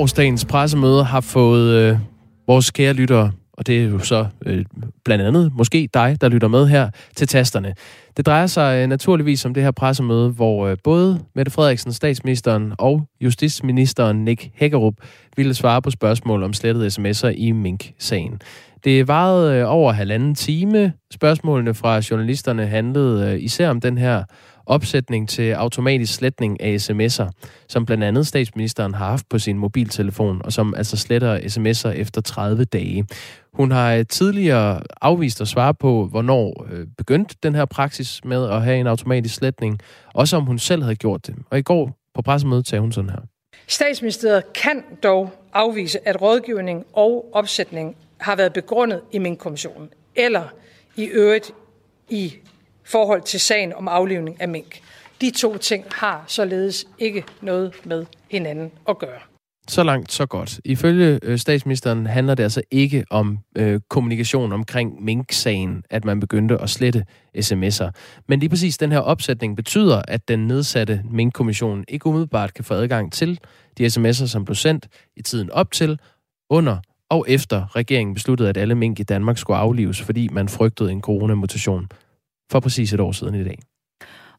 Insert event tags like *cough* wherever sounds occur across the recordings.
gårdsdagens pressemøde har fået øh, vores kære lyttere, og det er jo så øh, blandt andet måske dig, der lytter med her, til tasterne. Det drejer sig øh, naturligvis om det her pressemøde, hvor øh, både Mette Frederiksen, statsministeren og justitsministeren Nick Hækkerup ville svare på spørgsmål om slettede sms'er i Mink-sagen. Det varede øh, over halvanden time. Spørgsmålene fra journalisterne handlede øh, især om den her opsætning til automatisk sletning af sms'er, som blandt andet statsministeren har haft på sin mobiltelefon, og som altså sletter sms'er efter 30 dage. Hun har tidligere afvist at svare på, hvornår øh, begyndte den her praksis med at have en automatisk sletning, også om hun selv havde gjort det. Og i går på pressemødet sagde hun sådan her. Statsministeriet kan dog afvise, at rådgivning og opsætning har været begrundet i min kommission eller i øvrigt i forhold til sagen om aflivning af mink. De to ting har således ikke noget med hinanden at gøre. Så langt, så godt. Ifølge øh, statsministeren handler det altså ikke om øh, kommunikation omkring Mink-sagen, at man begyndte at slette sms'er. Men lige præcis den her opsætning betyder, at den nedsatte Mink-kommission ikke umiddelbart kan få adgang til de sms'er, som blev sendt i tiden op til, under og efter regeringen besluttede, at alle mink i Danmark skulle aflives, fordi man frygtede en coronamutation for præcis et år siden i dag.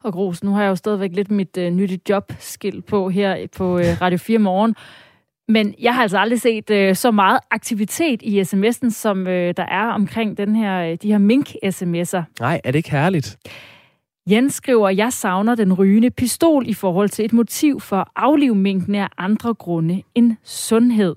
Og Gros, nu har jeg jo stadigvæk lidt mit øh, nytte jobskilt på her på øh, Radio 4 morgen. Men jeg har altså aldrig set øh, så meget aktivitet i sms'en, som øh, der er omkring den her, øh, de her mink-sms'er. Nej, er det ikke herligt? Jens skriver, jeg savner den rygende pistol i forhold til et motiv for at aflive minkene af andre grunde end sundhed.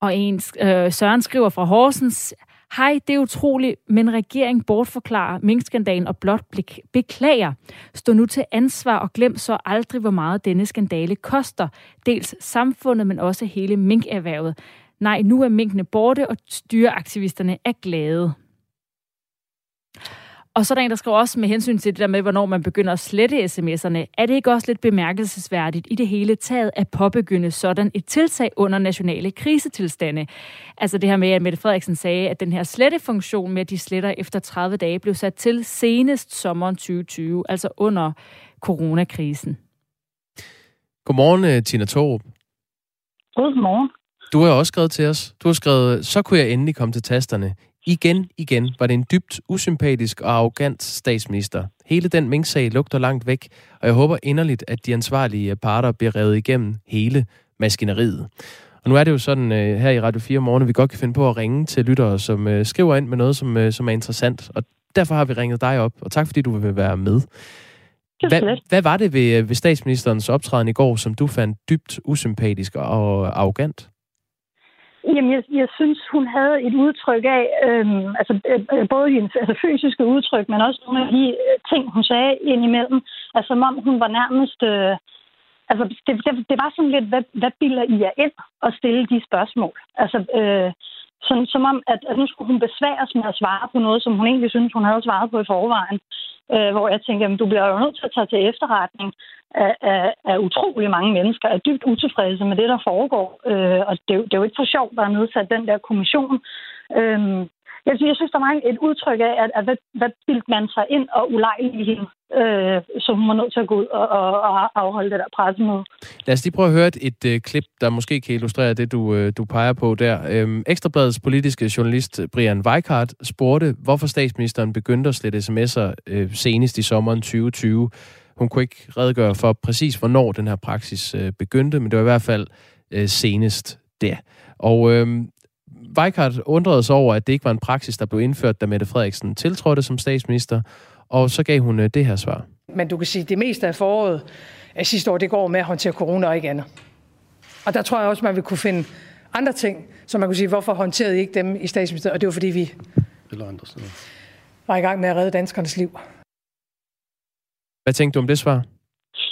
Og en, øh, Søren skriver fra Horsens, Hej, det er utroligt, men regeringen bortforklarer minkskandalen og blot beklager. Stå nu til ansvar og glem så aldrig, hvor meget denne skandale koster. Dels samfundet, men også hele minkerhvervet. Nej, nu er minkene borte, og styreaktivisterne er glade. Og så er der en, der skriver også med hensyn til det der med, hvornår man begynder at slette sms'erne. Er det ikke også lidt bemærkelsesværdigt i det hele taget at påbegynde sådan et tiltag under nationale krisetilstande? Altså det her med, at Mette Frederiksen sagde, at den her slettefunktion med, at de sletter efter 30 dage, blev sat til senest sommeren 2020, altså under coronakrisen. Godmorgen, øh, Tina Torup. Godmorgen. Du har også skrevet til os. Du har skrevet, så kunne jeg endelig komme til tasterne. Igen, igen var det en dybt usympatisk og arrogant statsminister. Hele den minksag lugter langt væk, og jeg håber inderligt, at de ansvarlige parter bliver revet igennem hele maskineriet. Og nu er det jo sådan uh, her i Radio 4 morgen, at vi godt kan finde på at ringe til lyttere, som uh, skriver ind med noget, som, uh, som er interessant. Og derfor har vi ringet dig op, og tak fordi du vil være med. Hvad, hvad var det ved, ved statsministerens optræden i går, som du fandt dybt usympatisk og arrogant? Jamen, jeg, jeg synes, hun havde et udtryk af, øhm, altså øh, både hendes altså, fysiske udtryk, men også nogle af de øh, ting, hun sagde indimellem, altså som om hun var nærmest... Øh, altså, det, det, det var sådan lidt, hvad, hvad bilder I jer ind at stille de spørgsmål? Altså, øh, som, som om, at, at nu skulle hun besværes med at svare på noget, som hun egentlig synes, hun havde svaret på i forvejen. Øh, hvor jeg tænker, at du bliver jo nødt til at tage til efterretning, af, af, af utrolig mange mennesker er dybt utilfredse med det, der foregår. Øh, og det, det er jo ikke for sjovt, der er nedsat den der kommission. Øh, jeg, jeg synes, der var et udtryk af, at, at hvad, hvad bildte man sig ind og ulejlige hende, øh, så hun var nødt til at gå ud og, og, og afholde det der pressemøde. Lad os lige prøve at høre et, et øh, klip, der måske kan illustrere det, du, øh, du peger på der. Øhm, Ekstrabladets politiske journalist Brian Weikart spurgte, hvorfor statsministeren begyndte at slette sms'er øh, senest i sommeren 2020. Hun kunne ikke redegøre for præcis, hvornår den her praksis øh, begyndte, men det var i hvert fald øh, senest der. Og øhm, Weikart undrede sig over, at det ikke var en praksis, der blev indført, da Mette Frederiksen tiltrådte som statsminister, og så gav hun øh, det her svar. Men du kan sige, at det meste af foråret af sidste år, det går med at håndtere corona og ikke andet. Og der tror jeg også, man vil kunne finde andre ting, som man kunne sige, hvorfor håndterede I ikke dem i statsministeriet? Og det var fordi, vi Eller andre steder. var i gang med at redde danskernes liv. Hvad tænkte du om det svar?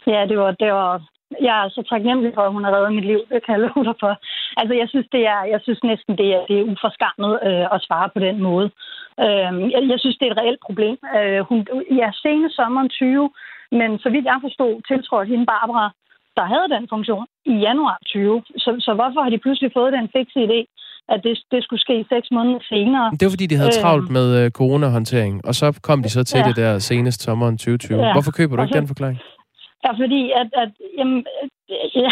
Ja, det var, det var jeg er så taknemmelig for, at hun har reddet mit liv. Det kan jeg love dig for. Altså, jeg synes, det er, jeg synes næsten, det er, det er uforskammet øh, at svare på den måde. Øh, jeg, jeg synes, det er et reelt problem. Øh, hun, ja, sene sommeren 20, men så vidt jeg forstod, tiltrådte hende Barbara, der havde den funktion i januar 20. Så, så hvorfor har de pludselig fået den fikse idé, at det, det skulle ske seks måneder senere? Det var fordi, de havde øh, travlt med øh, coronahåndtering, og så kom de så til ja. det der senest sommeren 2020. Ja. Hvorfor køber du ikke så, den forklaring? Ja, fordi at, at jamen, øh, ja,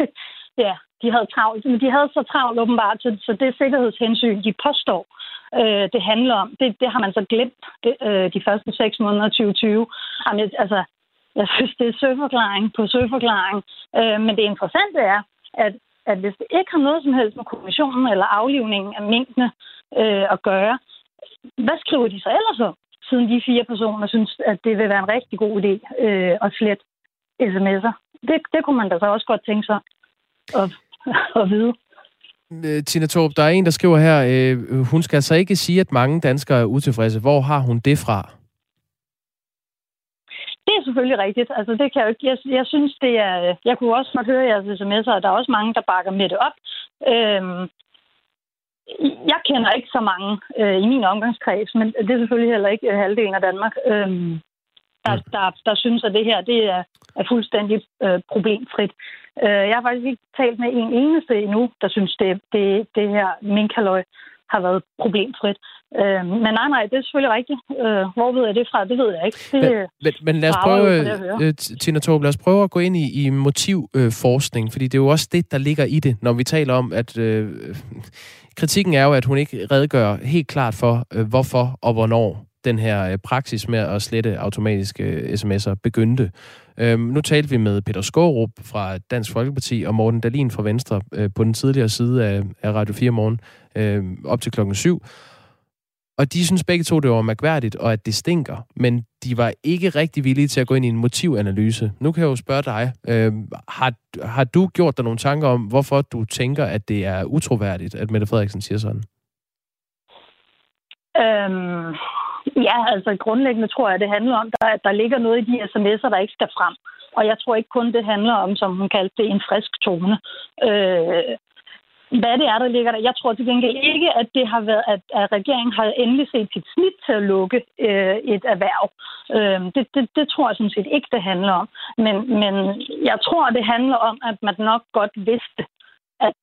*laughs* ja, de havde travlt. Men de havde så travlt åbenbart, så, så det sikkerhedshensyn, de påstår, øh, det handler om, det, det har man så glemt det, øh, de første seks måneder 2020. Jamen, altså, jeg synes, det er søforklaring på søforklaring. Øh, men det interessante er, at, at hvis det ikke har noget som helst med kommissionen eller aflivningen af mængdene øh, at gøre, hvad skriver de så ellers om? Siden de fire personer synes, at det vil være en rigtig god idé øh, at slette sms'er. Det, det kunne man da så også godt tænke sig at, at vide. Øh, Tina Torp, der er en, der skriver her, øh, hun skal altså ikke sige, at mange danskere er utilfredse. Hvor har hun det fra? Det er selvfølgelig rigtigt. Altså, det kan jeg, ikke. Jeg, jeg synes, det er... Jeg kunne også godt høre jeres sms'er, og der er også mange, der bakker med det op. Øhm, jeg kender ikke så mange øh, i min omgangskreds, men det er selvfølgelig heller ikke halvdelen af Danmark, øh, der, der, der synes, at det her det er, er fuldstændig øh, problemfrit. Øh, jeg har faktisk ikke talt med en eneste endnu, der synes, det, det, det her minkaløj har været problemfrit. Øh, men nej, nej, det er selvfølgelig rigtigt. Øh, hvor ved jeg det fra? Det ved jeg ikke. Det, men, men, men lad os prøve, øh, Tina Torb, lad os prøve at gå ind i, i motivforskning, øh, fordi det er jo også det, der ligger i det, når vi taler om, at øh, kritikken er jo, at hun ikke redegør helt klart for, øh, hvorfor og hvornår den her øh, praksis med at slette automatiske øh, sms'er begyndte. Øhm, nu talte vi med Peter Skårup fra Dansk Folkeparti og Morten Dalin fra Venstre øh, på den tidligere side af, af Radio 4 morgen øh, op til klokken 7. Og de synes begge to, det var mærkværdigt, og at det stinker. Men de var ikke rigtig villige til at gå ind i en motivanalyse. Nu kan jeg jo spørge dig, øh, har, har du gjort dig nogle tanker om, hvorfor du tænker, at det er utroværdigt, at Mette Frederiksen siger sådan? Øhm, Ja, altså grundlæggende tror jeg, det handler om, at der ligger noget i de sms'er, der ikke skal frem. Og jeg tror ikke kun, det handler om, som hun kaldte det, en frisk tone. Øh, hvad det er, der ligger der. Jeg tror til gengæld ikke, at det har været, at, at regeringen har endelig set sit snit til at lukke øh, et erhverv. Øh, det, det, det tror jeg sådan set ikke, det handler om. Men, men jeg tror, det handler om, at man nok godt vidste, at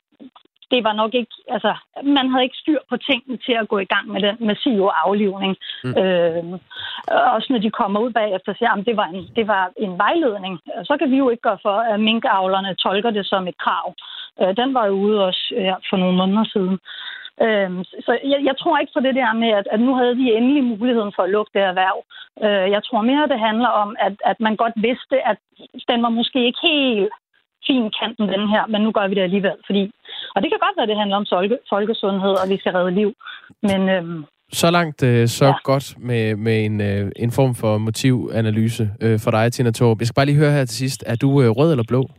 det var nok ikke, altså, man havde ikke styr på tingene til at gå i gang med den massive aflivning. Mm. Øh, også når de kommer ud bagefter og siger, at det var, en, det var en vejledning. Så kan vi jo ikke gøre for, at minkavlerne tolker det som et krav. Øh, den var jo ude også ja, for nogle måneder siden. Øh, så jeg, jeg tror ikke på det der med, at, at nu havde de endelig muligheden for at lukke det erhverv. Øh, jeg tror mere, det handler om, at, at man godt vidste, at den var måske ikke helt fin kanten, den her, men nu gør vi det alligevel. Fordi, og det kan godt være, at det handler om folke, folkesundhed, og vi skal redde liv. Men, øhm, så langt øh, så ja. godt med, med en, øh, en form for motivanalyse øh, for dig, Tina Torp. Jeg skal bare lige høre her til sidst. Er du øh, rød eller blå? *laughs*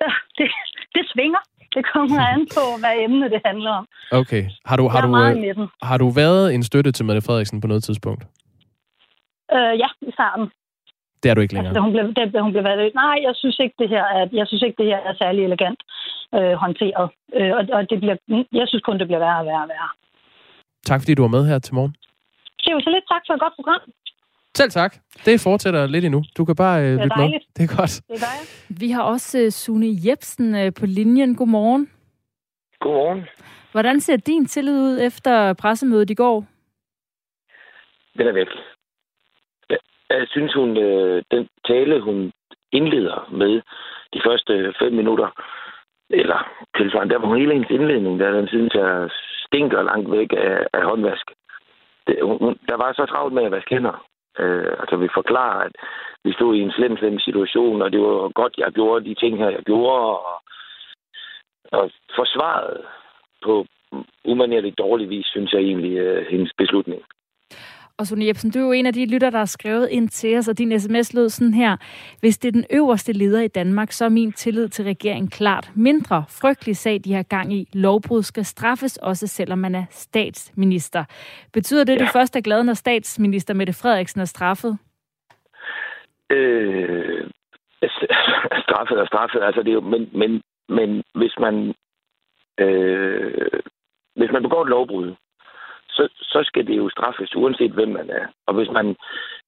Ja, det, det svinger. Det kommer an på, hvad emne det handler om. Okay. Har du, har, du, øh, har du været en støtte til Mette Frederiksen på noget tidspunkt? Øh, ja, i starten. Det er du ikke længere? Altså, hun blev, det, hun blev valgt. Nej, jeg synes ikke, det her er, jeg synes ikke, det her er særlig elegant øh, håndteret. Øh, og, og det bliver, jeg synes kun, det bliver værre og værre og værre. Tak fordi du var med her til morgen. Det var så lidt tak for et godt program. Selv tak. Det fortsætter lidt endnu. Du kan bare øh, lytte med. Det er godt. Det er dejligt. Vi har også uh, Sune Jebsen uh, på linjen. Godmorgen. Godmorgen. Hvordan ser din tillid ud efter pressemødet i går? Den er væk. Jeg synes, hun, øh, den tale, hun indleder med de første fem minutter, eller tilsvarende, der var hele hendes indledning, der den synes jeg stinker langt væk af, af håndvask. Det, hun, der var så travlt med at vaske hænder. Øh, altså vi forklarer, at vi stod i en slem, slem situation, og det var godt, jeg gjorde de ting her, jeg gjorde, og, og forsvaret på umanerligt dårlig vis, synes jeg egentlig, øh, hendes beslutning. Og Sune Jebsen, du er jo en af de lytter, der har skrevet ind til os, og din sms lød sådan her. Hvis det er den øverste leder i Danmark, så er min tillid til regeringen klart mindre. Frygtelig sag, de har gang i. Lovbrud skal straffes, også selvom man er statsminister. Betyder det, at ja. du først er glad, når statsminister Mette Frederiksen er straffet? Øh, *laughs* straffet er straffet. Altså, det er jo, men, men, men hvis man øh, hvis man begår et lovbrud, så, så skal det jo straffes, uanset hvem man er. Og hvis man...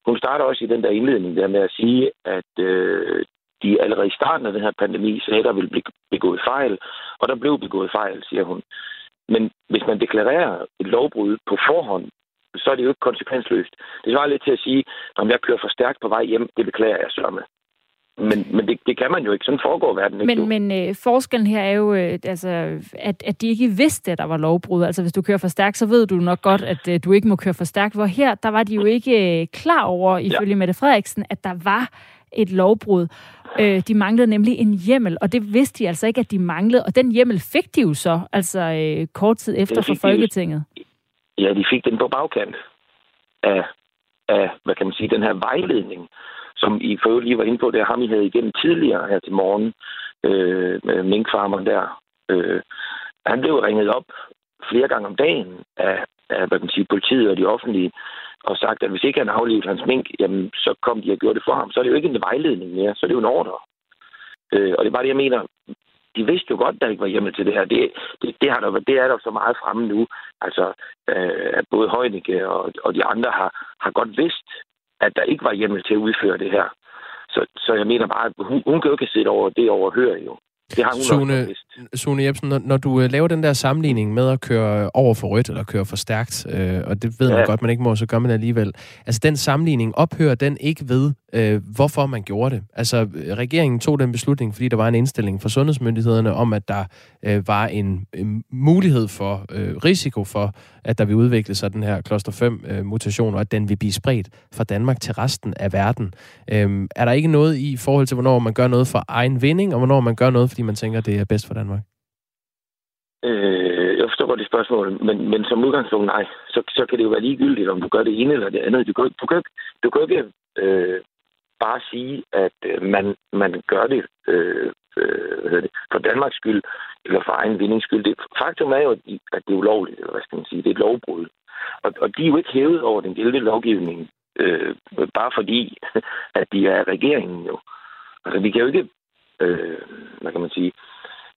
Hun starter også i den der indledning der med at sige, at øh, de allerede i starten af den her pandemi sagde, at der ville blive begået fejl, og der blev begået fejl, siger hun. Men hvis man deklarerer et lovbrud på forhånd, så er det jo ikke konsekvensløst. Det svarer lidt til at sige, om jeg kører for stærkt på vej hjem, det beklager jeg sørme men, men det, det kan man jo ikke. Sådan foregår verden ikke. Men, men øh, forskellen her er jo, øh, altså, at, at de ikke vidste, at der var lovbrud. Altså, hvis du kører for stærkt, så ved du nok godt, at øh, du ikke må køre for stærkt. Hvor her, der var de jo ikke øh, klar over, ifølge ja. Mette Frederiksen, at der var et lovbrud. Øh, de manglede nemlig en hjemmel, og det vidste de altså ikke, at de manglede. Og den hjemmel fik de jo så, altså øh, kort tid efter for Folketinget. De, ja, de fik den på bagkant af, af, hvad kan man sige, den her vejledning, som I for lige var inde på, det ham, I havde igennem tidligere her til morgen, øh, med minkfarmeren der. Øh, han blev ringet op flere gange om dagen af, af hvad kan man sige, politiet og de offentlige, og sagt, at hvis ikke han aflevede hans mink, jamen, så kom de og gjorde det for ham. Så er det jo ikke en vejledning mere, så er det jo en ordre. Øh, og det er bare det, jeg mener. De vidste jo godt, at der ikke var hjemme til det her. Det, det, det, har der, det er der så meget fremme nu. Altså, øh, at både Højnække og, og de andre har, har godt vidst, at der ikke var hjemmel til at udføre det her. Så, så jeg mener bare, at hun, hun kan jo ikke sidde over det overhøre jo. Det har hun Sune, Sune Jebsen, når, når du øh, laver den der sammenligning med at køre over for rødt eller køre for stærkt, øh, og det ved ja. man godt, man ikke må, så gør man alligevel. Altså den sammenligning ophører den ikke ved, øh, hvorfor man gjorde det. Altså regeringen tog den beslutning, fordi der var en indstilling fra sundhedsmyndighederne om, at der øh, var en, en mulighed for, øh, risiko for, at der vil udvikle sig den her kloster 5 øh, mutation, og at den vil blive spredt fra Danmark til resten af verden. Øhm, er der ikke noget i forhold til, hvornår man gør noget for egen vinding, og hvornår man gør noget, fordi man tænker, det er bedst for Danmark? Øh, jeg forstår godt det spørgsmål, men, men som udgangspunkt nej. Så, så kan det jo være ligegyldigt, om du gør det ene eller det andet. Du kan, du kan, du kan ikke øh, bare sige, at øh, man, man gør det, øh, øh, det for Danmarks skyld eller for egen vindings skyld. Det, faktum er jo, at det er ulovligt, eller hvad skal man sige, det er et lovbrud. Og, og de er jo ikke hævet over den gældende lovgivning, øh, bare fordi, *laughs* at de er regeringen jo. Altså, vi kan jo ikke, øh, hvad kan man sige,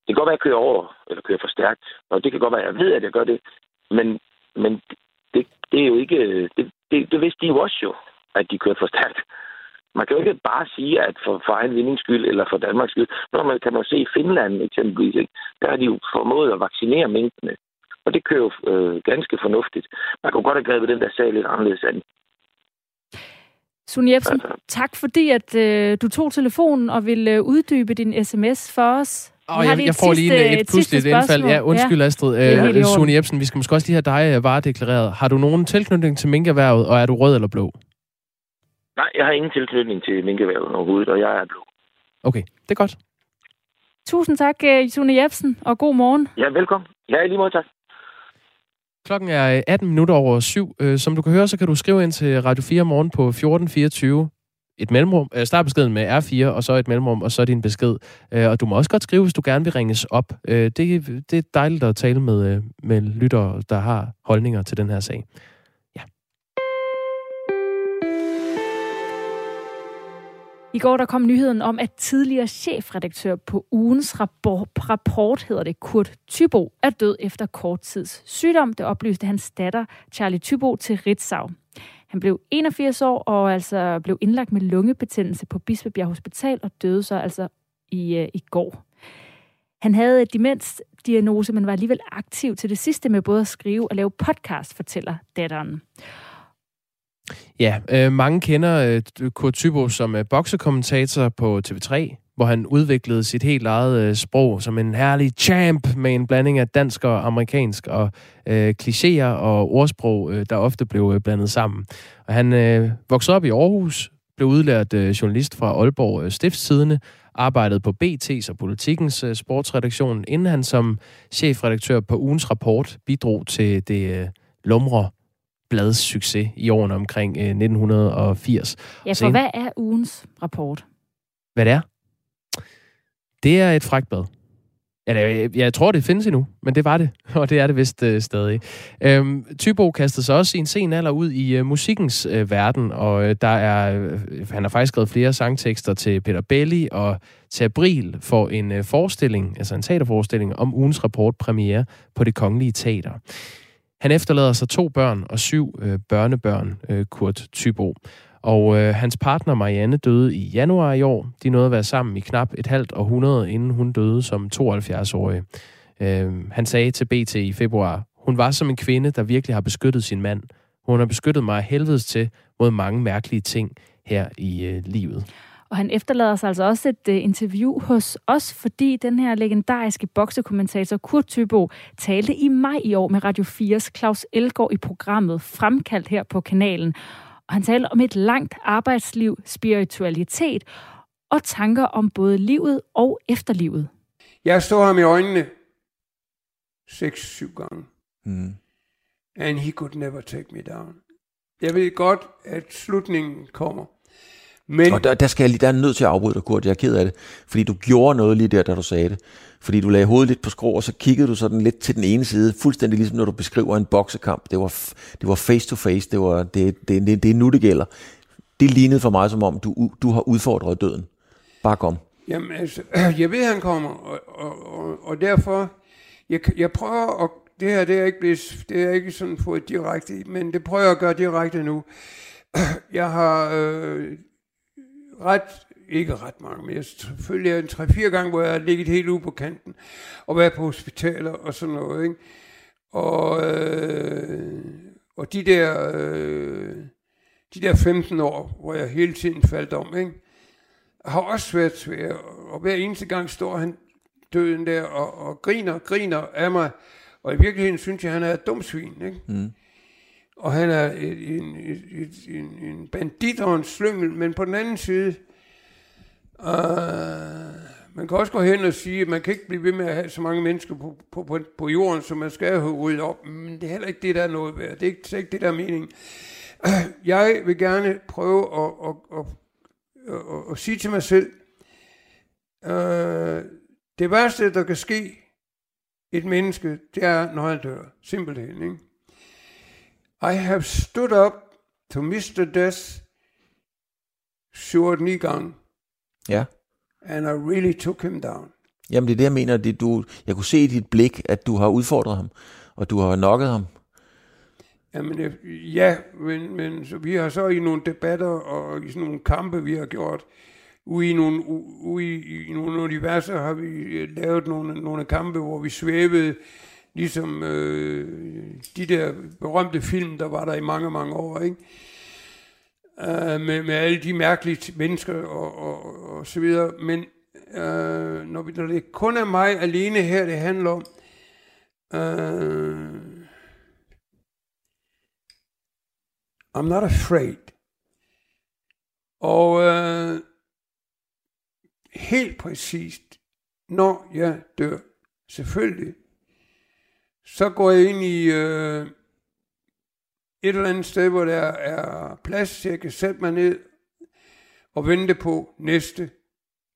det kan godt være, at jeg kører over, eller kører for stærkt, og det kan godt være, at jeg ved, at jeg gør det, men, men det, det er jo ikke, øh, det, det, det vidste de jo også jo, at de kørte for stærkt. Man kan jo ikke bare sige, at for, for egen vindings skyld eller for Danmarks skyld. Når man kan man se i Finland eksempelvis, ikke? der har de jo formået at vaccinere mængdene. Og det kører jo øh, ganske fornuftigt. Man kunne godt have grebet den der sag lidt anderledes an. Sune Jebsen, altså. tak fordi at øh, du tog telefonen og ville øh, uddybe din sms for os. Og jeg, jeg får lige et, et pludseligt indfald. Ja, undskyld ja. Astrid. Uh, Sune Jebsen, vi skal måske også lige have dig øh, varedeklareret. Har du nogen tilknytning til minkerhvervet, og er du rød eller blå? Nej, jeg har ingen tilknytning til minkerhvervet overhovedet, og jeg er blå. Okay, det er godt. Tusind tak, øh, Sune Jebsen, og god morgen. Ja, velkommen. Ja, lige måde, tak. Klokken er 18 minutter over syv. Som du kan høre, så kan du skrive ind til Radio 4 morgen på 1424 et mellemrum, øh, start beskeden med R4, og så et mellemrum, og så din besked. Øh, og du må også godt skrive, hvis du gerne vil ringes op. Øh, det, det er dejligt at tale med, øh, med lyttere, der har holdninger til den her sag. I går der kom nyheden om, at tidligere chefredaktør på ugens rapport, hedder det, Kurt Tybo, er død efter kort tids sygdom. Det oplyste hans datter, Charlie Tybo, til Ritzau. Han blev 81 år og altså blev indlagt med lungebetændelse på Bispebjerg Hospital og døde så altså i, øh, i går. Han havde et demensdiagnose, men var alligevel aktiv til det sidste med både at skrive og lave podcast, fortæller datteren. Ja, øh, mange kender øh, Kurt Tybo som øh, boksekommentator på TV3 hvor han udviklede sit helt eget øh, sprog som en herlig champ med en blanding af dansk og amerikansk og øh, klichéer og ordsprog, øh, der ofte blev øh, blandet sammen. Og han øh, voksede op i Aarhus, blev udlært øh, journalist fra Aalborg øh, Stiftstidende, arbejdede på BT's og Politikens øh, sportsredaktion, inden han som chefredaktør på ugens rapport bidrog til det øh, lumre blads succes i årene omkring øh, 1980. Ja, for hvad er ugens rapport? Hvad det er? Det er et fragtblad. Ja, jeg tror, det findes endnu, men det var det, *laughs* og det er det vist øh, stadig. Øhm, Tybo kastede sig også i en sen alder ud i øh, musikkens øh, verden, og øh, der er, øh, han har faktisk skrevet flere sangtekster til Peter Belli og til April for en øh, forestilling, altså en teaterforestilling om ugens rapport premiere på det Kongelige Teater. Han efterlader sig to børn og syv øh, børnebørn, øh, Kurt Tybo. Og øh, hans partner Marianne døde i januar i år. De nåede at være sammen i knap et halvt århundrede, inden hun døde som 72-årig. Øh, han sagde til BT i februar, hun var som en kvinde, der virkelig har beskyttet sin mand. Hun har beskyttet mig helvedes til mod mange mærkelige ting her i øh, livet. Og han efterlader sig altså også et uh, interview hos os, fordi den her legendariske boksekommentator Kurt Thybo talte i maj i år med Radio 4's Claus Elgaard i programmet Fremkaldt her på kanalen. Og han talte om et langt arbejdsliv, spiritualitet og tanker om både livet og efterlivet. Jeg står ham i øjnene 6-7 gange. Mm. And he could never take me down. Jeg ved godt, at slutningen kommer. Men... Og der, der, skal jeg lige, der er nødt til at afbryde dig, Kurt. Jeg er ked af det. Fordi du gjorde noget lige der, da du sagde det. Fordi du lagde hovedet lidt på skrå, og så kiggede du sådan lidt til den ene side. Fuldstændig ligesom når du beskriver en boksekamp. Det var, det var face to face. Det, var, det, det, det, det er nu, det gælder. Det lignede for mig som om, du, du har udfordret døden. Bare kom. Jamen altså, *clears throat* jeg ved, han kommer. Og, og, og, og derfor, jeg, jeg prøver at det her det er ikke, blevet, det er ikke sådan fået direkte, men det prøver jeg at gøre direkte nu. *clears throat* Jeg har øh, ret, ikke ret mange, men jeg selvfølgelig en tre-fire gange, hvor jeg har ligget helt ude på kanten, og været på hospitaler og sådan noget, ikke? Og, øh, og de der, øh, de der 15 år, hvor jeg hele tiden faldt om, ikke? har også været svært, og hver eneste gang står han døden der og, og griner, griner af mig, og i virkeligheden synes jeg, at han er et dumt svin. Ikke? Mm. Og han er et, en, et, et, en, en bandit og en slyngel, men på den anden side, uh, man kan også gå hen og sige, at man kan ikke blive ved med at have så mange mennesker på, på, på, på jorden, som man skal have ryddet op. Men det er heller ikke det, der er noget værd. Det er ikke, det er ikke det, der er meningen. *clears throat* Jeg vil gerne prøve at, at, at, at, at, at sige til mig selv, uh, det værste, der kan ske, et menneske, det er, når han dør. Simpelthen, ikke? I have stood up to Mr. Death 7-9 gange. Ja. And I really took him down. Jamen det er det, jeg mener. Det, du, jeg kunne se i dit blik, at du har udfordret ham, og du har nokket ham. Jamen, ja, men, men så vi har så i nogle debatter og i sådan nogle kampe, vi har gjort, ude i nogle, ude i, i nogle universer har vi øh, lavet nogle, nogle kampe, hvor vi svævede, ligesom øh, de der berømte film, der var der i mange, mange år, ikke? Øh, med, med alle de mærkelige mennesker og, og, og så videre. Men øh, når, vi, når det kun er mig alene her, det handler om, øh, I'm not afraid. Og øh, helt præcist, når jeg dør, selvfølgelig, så går jeg ind i øh, et eller andet sted, hvor der er plads, så jeg kan sætte mig ned og vente på næste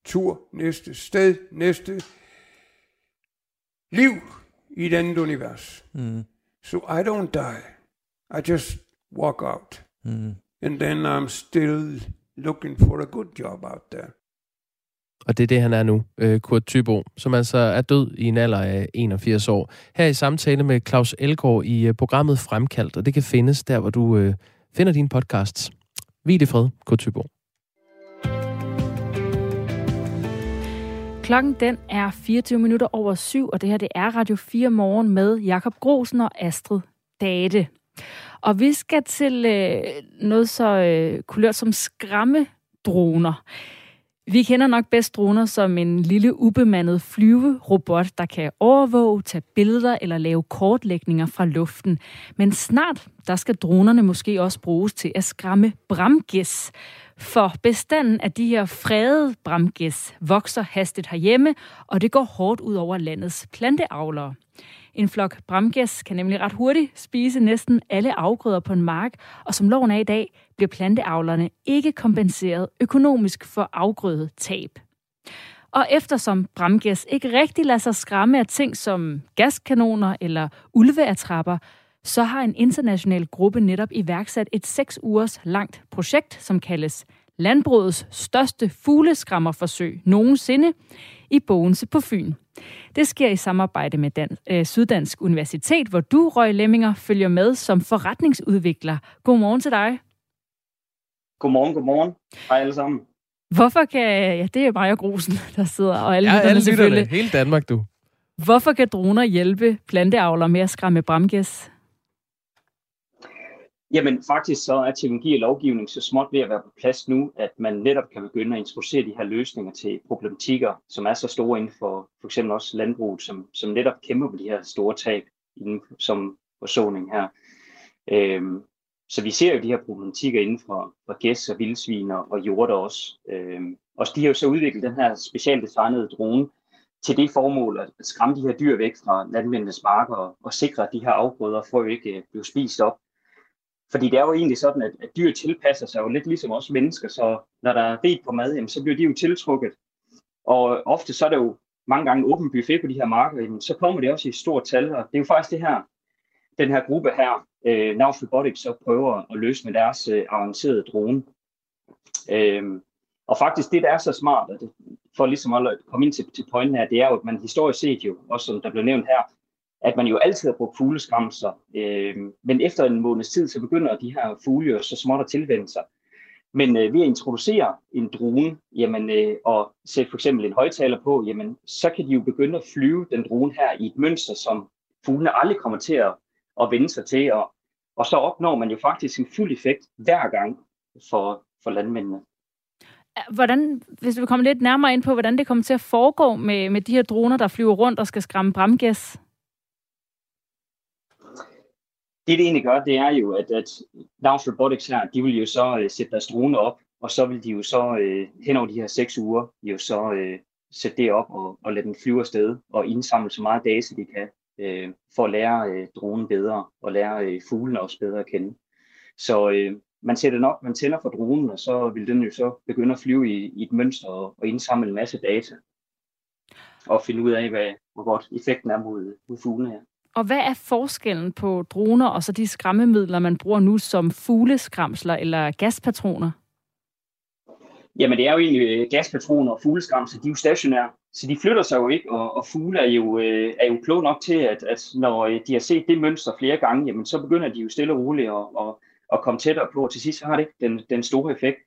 tur, næste sted, næste liv i et andet univers. Mm. So I don't die. I just walk out. Mm. And then I'm still looking for a good job out there. Og det er det, han er nu, øh, Kurt Thybo, som altså er død i en alder af 81 år. Her i samtale med Claus Elgård i øh, programmet Fremkaldt, og det kan findes der, hvor du øh, finder dine podcasts. Vi det fred, Kurt Thybo. Klokken den er 24 minutter over syv, og det her det er Radio 4 morgen med Jakob Grosen og Astrid Date. Og vi skal til øh, noget så øh, kulørt som skræmme droner. Vi kender nok bedst droner som en lille ubemandet flyverobot, der kan overvåge, tage billeder eller lave kortlægninger fra luften. Men snart, der skal dronerne måske også bruges til at skræmme bramgæs. For bestanden af de her fredede bramgæs vokser hastigt herhjemme, og det går hårdt ud over landets planteavlere. En flok bramgæs kan nemlig ret hurtigt spise næsten alle afgrøder på en mark, og som loven er i dag, bliver planteavlerne ikke kompenseret økonomisk for afgrødetab. Og eftersom bramgæs ikke rigtig lader sig skræmme af ting som gaskanoner eller ulveatrapper, så har en international gruppe netop iværksat et seks ugers langt projekt, som kaldes Landbrugets største fugleskrammerforsøg nogensinde i Bogense på Fyn. Det sker i samarbejde med Dan, øh, Syddansk Universitet, hvor du, Røg Lemminger, følger med som forretningsudvikler. Godmorgen til dig. Godmorgen, godmorgen. Hej alle sammen. Hvorfor kan... Ja, det er mig og Grusen, der sidder, og alle ja, lytterne alle selvfølgelig. Hele Danmark, du. Hvorfor kan droner hjælpe planteavler med at skræmme bramgæs? Jamen faktisk så er teknologi og lovgivning så småt ved at være på plads nu, at man netop kan begynde at introducere de her løsninger til problematikker, som er så store inden for for eksempel også landbruget, som, som netop kæmper med de her store tab inden, som forsoning her. Øhm, så vi ser jo de her problematikker inden for, for gæs og vildsvin og, og jord også. Øhm, og de har jo så udviklet den her specialdesignede drone til det formål at skræmme de her dyr væk fra landmændenes marker og, og sikre, at de her afgrøder får ikke øh, blive spist op. Fordi det er jo egentlig sådan, at, at dyr tilpasser sig jo lidt ligesom os mennesker, så når der er rigt på mad, jamen, så bliver de jo tiltrukket. Og ofte så er der jo mange gange åben buffet på de her marker, jamen, så kommer det også i stort tal, og det er jo faktisk det her, den her gruppe her, øh, Nav Robotics, så prøver at løse med deres øh, avancerede drone. Øh, og faktisk det, der er så smart, og det, for ligesom at komme ind til, til pointen her, det er jo, at man historisk set jo, også som der blev nævnt her, at man jo altid har brugt fugleskramser, øh, men efter en måneds tid, så begynder de her fugle jo så småt at tilvende sig. Men øh, ved at introducere en drone, jamen, øh, og sætte for eksempel en højtaler på, jamen, så kan de jo begynde at flyve den drone her i et mønster, som fuglene aldrig kommer til at, at vende sig til, og, og så opnår man jo faktisk en fuld effekt hver gang for, for landmændene. Hvordan, hvis vi kommer lidt nærmere ind på, hvordan det kommer til at foregå med, med de her droner, der flyver rundt og skal skræmme bramgæs? Det, det egentlig gør, det er jo, at, at Launch Robotics her, de vil jo så øh, sætte deres drone op, og så vil de jo så øh, hen over de her seks uger, jo så øh, sætte det op og, og lade den flyve afsted, og indsamle så meget data, de kan, øh, for at lære øh, dronen bedre, og lære øh, fuglene også bedre at kende. Så øh, man sætter den op, man tænder for dronen, og så vil den jo så begynde at flyve i, i et mønster og, og indsamle en masse data. Og finde ud af, hvad, hvor godt effekten er mod, mod fuglene her. Og hvad er forskellen på droner og så de skræmmemidler, man bruger nu som fugleskramsler eller gaspatroner? Jamen det er jo egentlig øh, gaspatroner og fugleskramsler, de er jo stationære, så de flytter sig jo ikke, og, og fugle er jo, øh, er jo klog nok til, at, at når øh, de har set det mønster flere gange, jamen så begynder de jo stille og roligt at, at, at komme tættere på, og til sidst har det ikke den, den store effekt.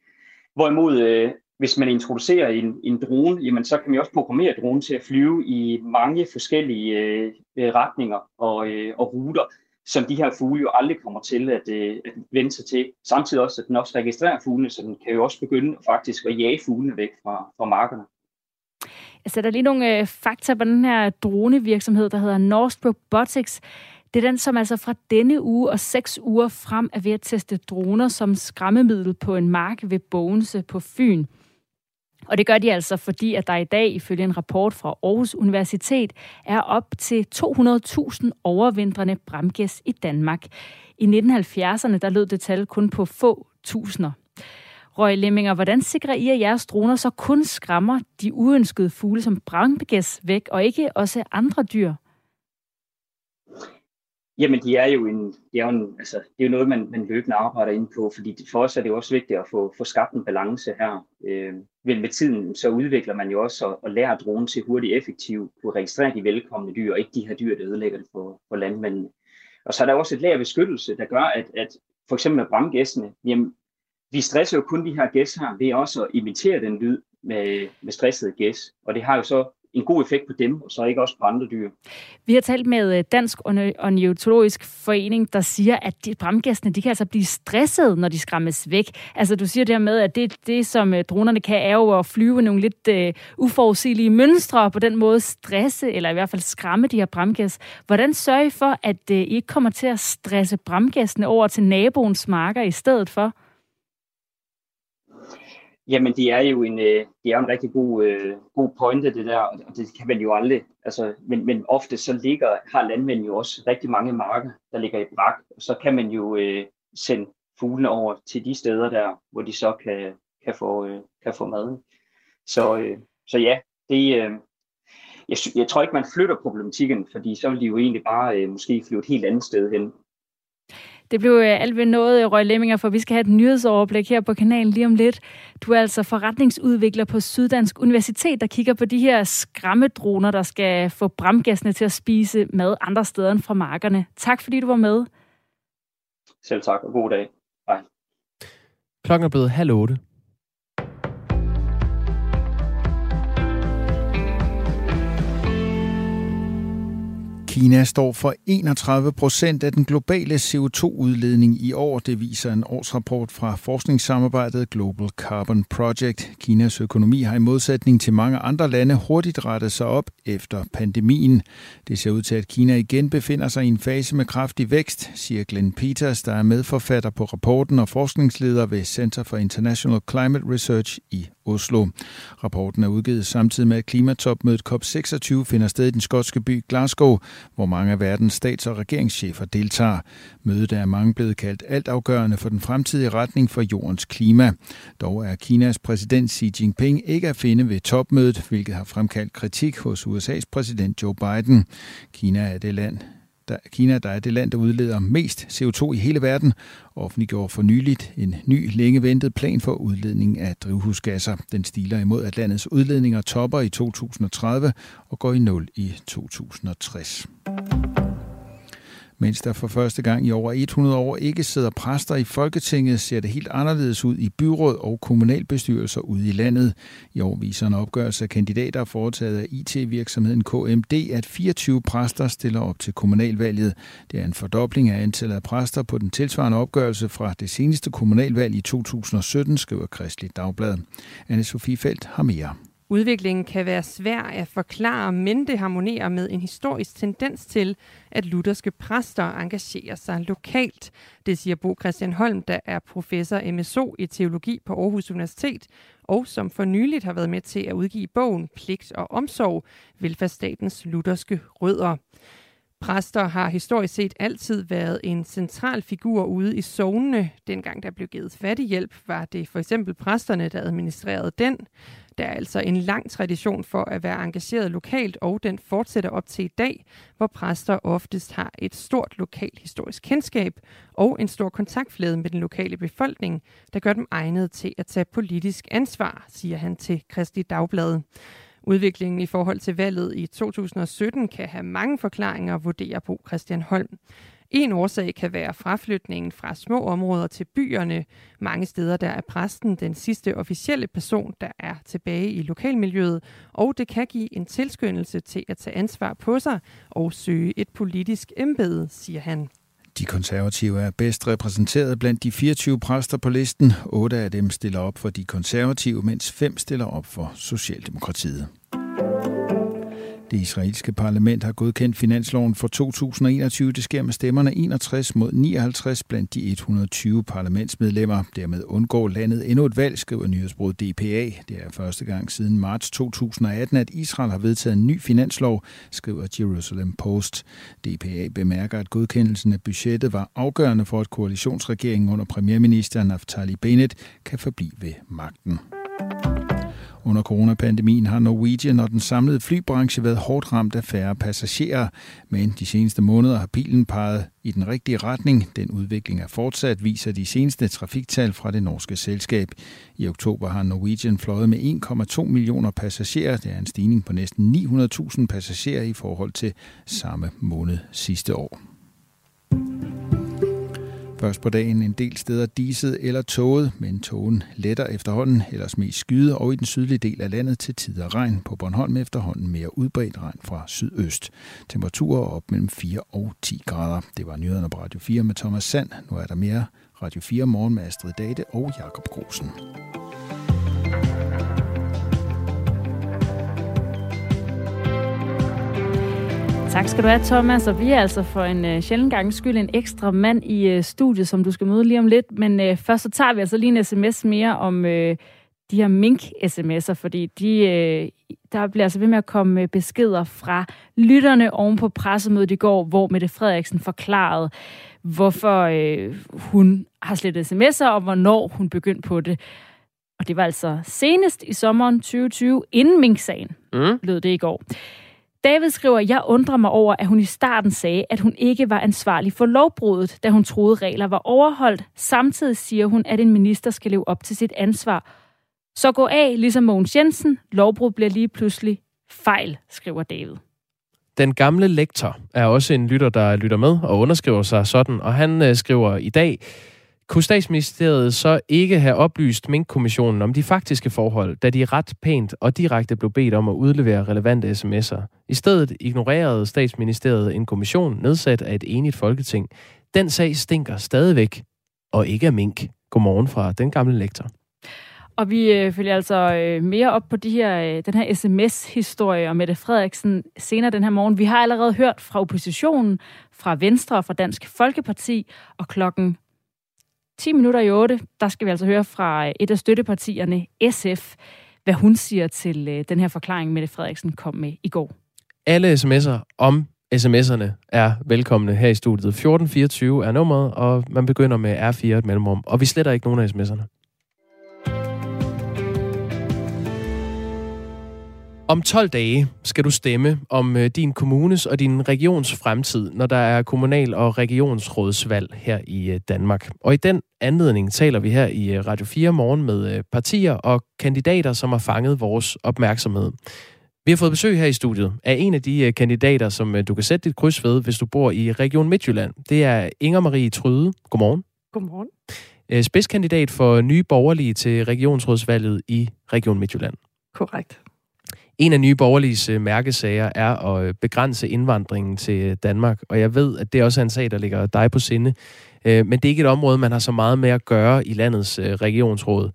Hvorimod øh, hvis man introducerer en, en drone, jamen så kan man også programmere dronen til at flyve i mange forskellige øh, øh, retninger og, øh, og ruter, som de her fugle jo aldrig kommer til at, øh, at vende sig til. Samtidig også, at den også registrerer fuglene, så den kan jo også begynde faktisk at jage fuglene væk fra, fra markerne. Jeg sætter lige nogle øh, fakta på den her dronevirksomhed, der hedder Norsk Robotics. Det er den, som altså fra denne uge og seks uger frem er ved at teste droner som skræmmemiddel på en mark ved Bogense på Fyn. Og det gør de altså, fordi at der i dag, ifølge en rapport fra Aarhus Universitet, er op til 200.000 overvintrende bramgæs i Danmark. I 1970'erne der lød det tal kun på få tusinder. Røg Lemminger, hvordan sikrer I, at jeres droner så kun skræmmer de uønskede fugle som bramgæs væk, og ikke også andre dyr? Jamen, de er jo, en, de er jo en, altså, det er jo noget, man, man løbende arbejder ind på, fordi for os er det jo også vigtigt at få, få skabt en balance her. Øh, men med tiden, så udvikler man jo også at, og lære dronen til hurtigt effektivt kunne registrere de velkomne dyr, og ikke de her dyr, der ødelægger det for, for landmændene. Og så er der også et lag beskyttelse, der gør, at, at for eksempel med bramgæssene, jamen, vi stresser jo kun de her gæs her ved også at imitere den lyd med, med stressede gæs. Og det har jo så en god effekt på dem, og så ikke også på andre dyr. Vi har talt med øh, Dansk Ornitologisk Forening, der siger, at de bramgæstene, de kan altså blive stresset, når de skræmmes væk. Altså, du siger dermed, at det, det som øh, dronerne kan, er jo at flyve nogle lidt uh, uforudsigelige mønstre, og på den måde stresse, eller i hvert fald skræmme de her bramgæs. Hvordan sørger I for, at uh, I ikke kommer til at stresse bramgæstene over til naboens marker i stedet for? Jamen, det er jo en, øh, det er en rigtig god, øh, god pointe, det der, og det kan man jo aldrig, altså, men, men ofte så ligger, har landmænd jo også rigtig mange marker, der ligger i brak, og så kan man jo øh, sende fuglene over til de steder der, hvor de så kan, kan, få, øh, kan få mad. Så, øh, så ja, det, øh, jeg, jeg tror ikke, man flytter problematikken, fordi så vil de jo egentlig bare øh, måske flyve et helt andet sted hen. Det blev øh, alt ved noget, øh, Røg Lemminger, for vi skal have et nyhedsoverblik her på kanalen lige om lidt. Du er altså forretningsudvikler på Syddansk Universitet, der kigger på de her skræmmedroner, der skal få bramgæstene til at spise mad andre steder end fra markerne. Tak fordi du var med. Selv tak, og god dag. Hej. Klokken er blevet halv otte. Kina står for 31 procent af den globale CO2-udledning i år. Det viser en årsrapport fra forskningssamarbejdet Global Carbon Project. Kinas økonomi har i modsætning til mange andre lande hurtigt rettet sig op efter pandemien. Det ser ud til, at Kina igen befinder sig i en fase med kraftig vækst, siger Glenn Peters, der er medforfatter på rapporten og forskningsleder ved Center for International Climate Research i Oslo. Rapporten er udgivet samtidig med, at klimatopmødet COP26 finder sted i den skotske by Glasgow, hvor mange af verdens stats- og regeringschefer deltager. Mødet er mange blevet kaldt altafgørende for den fremtidige retning for jordens klima. Dog er Kinas præsident Xi Jinping ikke at finde ved topmødet, hvilket har fremkaldt kritik hos USA's præsident Joe Biden. Kina er det land, der, Kina, der er det land, der udleder mest CO2 i hele verden, offentliggjorde for nyligt en ny, længe ventet plan for udledning af drivhusgasser. Den stiler imod, at landets udledninger topper i 2030 og går i nul i 2060 mens der for første gang i over 100 år ikke sidder præster i Folketinget, ser det helt anderledes ud i byråd og kommunalbestyrelser ude i landet. I år viser en opgørelse af kandidater foretaget af IT-virksomheden KMD, at 24 præster stiller op til kommunalvalget. Det er en fordobling af antallet af præster på den tilsvarende opgørelse fra det seneste kommunalvalg i 2017, skriver Kristelig Dagblad. Anne-Sophie Felt har mere. Udviklingen kan være svær at forklare, men det harmonerer med en historisk tendens til, at lutherske præster engagerer sig lokalt. Det siger Bo Christian Holm, der er professor MSO i teologi på Aarhus Universitet, og som for nyligt har været med til at udgive bogen Pligt og Omsorg, velfærdsstatens lutherske rødder. Præster har historisk set altid været en central figur ude i zonene. Dengang der blev givet fattighjælp, var det for eksempel præsterne, der administrerede den. Der er altså en lang tradition for at være engageret lokalt, og den fortsætter op til i dag, hvor præster oftest har et stort lokalt historisk kendskab og en stor kontaktflade med den lokale befolkning, der gør dem egnet til at tage politisk ansvar, siger han til Kristi Dagblad. Udviklingen i forhold til valget i 2017 kan have mange forklaringer, vurderer Bo Christian Holm. En årsag kan være fraflytningen fra små områder til byerne. Mange steder der er præsten den sidste officielle person, der er tilbage i lokalmiljøet, og det kan give en tilskyndelse til at tage ansvar på sig og søge et politisk embede, siger han. De konservative er bedst repræsenteret blandt de 24 præster på listen. Otte af dem stiller op for de konservative, mens fem stiller op for Socialdemokratiet. Det israelske parlament har godkendt finansloven for 2021. Det sker med stemmerne 61 mod 59 blandt de 120 parlamentsmedlemmer. Dermed undgår landet endnu et valg, skriver nyhedsbruget DPA. Det er første gang siden marts 2018, at Israel har vedtaget en ny finanslov, skriver Jerusalem Post. DPA bemærker, at godkendelsen af budgettet var afgørende for, at koalitionsregeringen under premierminister Naftali Bennett kan forblive ved magten. Under coronapandemien har Norwegian og den samlede flybranche været hårdt ramt af færre passagerer, men de seneste måneder har pilen peget i den rigtige retning. Den udvikling er fortsat, viser de seneste trafiktal fra det norske selskab. I oktober har Norwegian fløjet med 1,2 millioner passagerer. Det er en stigning på næsten 900.000 passagerer i forhold til samme måned sidste år. Først på dagen en del steder diset eller tåget, men tågen letter efterhånden, ellers mest skyde, og i den sydlige del af landet til tider regn. På Bornholm efterhånden mere udbredt regn fra sydøst. Temperaturer op mellem 4 og 10 grader. Det var nyhederne på Radio 4 med Thomas Sand. Nu er der mere Radio 4 morgen med Astrid Date og Jakob Grosen. Tak skal du have, Thomas. Og vi er altså for en uh, sjældent gang skyld en ekstra mand i uh, studiet, som du skal møde lige om lidt. Men uh, først så tager vi altså lige en sms mere om uh, de her mink-sms'er, fordi de, uh, der bliver altså ved med at komme beskeder fra lytterne oven på pressemødet i går, hvor Mette Frederiksen forklarede, hvorfor uh, hun har slettet sms'er, og hvornår hun begyndte på det. Og det var altså senest i sommeren 2020, inden mink-sagen, mm. lød det i går. David skriver, jeg undrer mig over, at hun i starten sagde, at hun ikke var ansvarlig for lovbruddet, da hun troede regler var overholdt. Samtidig siger hun, at en minister skal leve op til sit ansvar. Så gå af, ligesom Mogens Jensen. Lovbrud bliver lige pludselig fejl, skriver David. Den gamle lektor er også en lytter, der lytter med og underskriver sig sådan, og han øh, skriver i dag, kunne statsministeriet så ikke have oplyst Mink-kommissionen om de faktiske forhold, da de ret pænt og direkte blev bedt om at udlevere relevante sms'er? I stedet ignorerede statsministeriet en kommission nedsat af et enigt folketing. Den sag stinker stadigvæk, og ikke af Mink. Godmorgen fra den gamle lektor. Og vi øh, følger altså øh, mere op på de her, øh, den her sms-historie om Mette Frederiksen senere den her morgen. Vi har allerede hørt fra oppositionen, fra Venstre og fra Dansk Folkeparti, og klokken 10 minutter i 8, der skal vi altså høre fra øh, et af støttepartierne, SF, hvad hun siger til øh, den her forklaring, Mette Frederiksen kom med i går. Alle sms'er om sms'erne er velkomne her i studiet. 1424 er nummeret, og man begynder med R4 et mellemrum. Og vi sletter ikke nogen af sms'erne. Om 12 dage skal du stemme om øh, din kommunes og din regions fremtid, når der er kommunal- og regionsrådsvalg her i øh, Danmark. Og i den anledning taler vi her i øh, Radio 4 morgen med partier og kandidater, som har fanget vores opmærksomhed. Vi har fået besøg her i studiet af en af de kandidater, som du kan sætte dit kryds ved, hvis du bor i Region Midtjylland. Det er Inger Marie Tryde. Godmorgen. Godmorgen. Spidskandidat for nye borgerlige til regionsrådsvalget i Region Midtjylland. Korrekt. En af nye borgerliges øh, mærkesager er at øh, begrænse indvandringen til øh, Danmark, og jeg ved, at det også er en sag, der ligger dig på sinde. Men det er ikke et område, man har så meget med at gøre i landets regionsråd.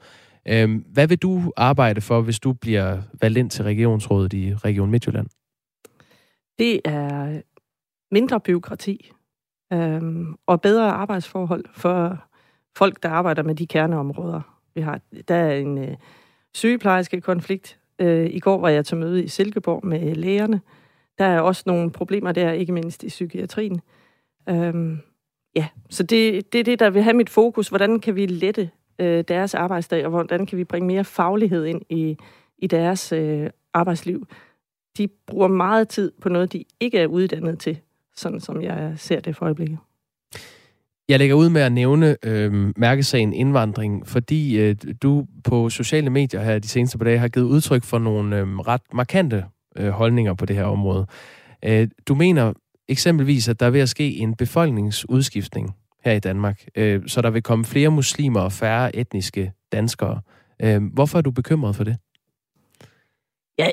Hvad vil du arbejde for, hvis du bliver valgt ind til regionsrådet i Region Midtjylland? Det er mindre byråkrati øhm, og bedre arbejdsforhold for folk, der arbejder med de kerneområder, vi har. Der er en øh, sygeplejerske konflikt, Øh, I går var jeg til møde i Silkeborg med lægerne. Der er også nogle problemer der, ikke mindst i psykiatrien. Øhm, ja, så det, det er det, der vil have mit fokus. Hvordan kan vi lette øh, deres arbejdsdag, og hvordan kan vi bringe mere faglighed ind i, i deres øh, arbejdsliv? De bruger meget tid på noget, de ikke er uddannet til, sådan som jeg ser det for øjeblikket. Jeg lægger ud med at nævne øh, mærkesagen indvandring, fordi øh, du på sociale medier her de seneste par dage har givet udtryk for nogle øh, ret markante øh, holdninger på det her område. Øh, du mener eksempelvis, at der er ved at ske en befolkningsudskiftning her i Danmark, øh, så der vil komme flere muslimer og færre etniske danskere. Øh, hvorfor er du bekymret for det? Jeg,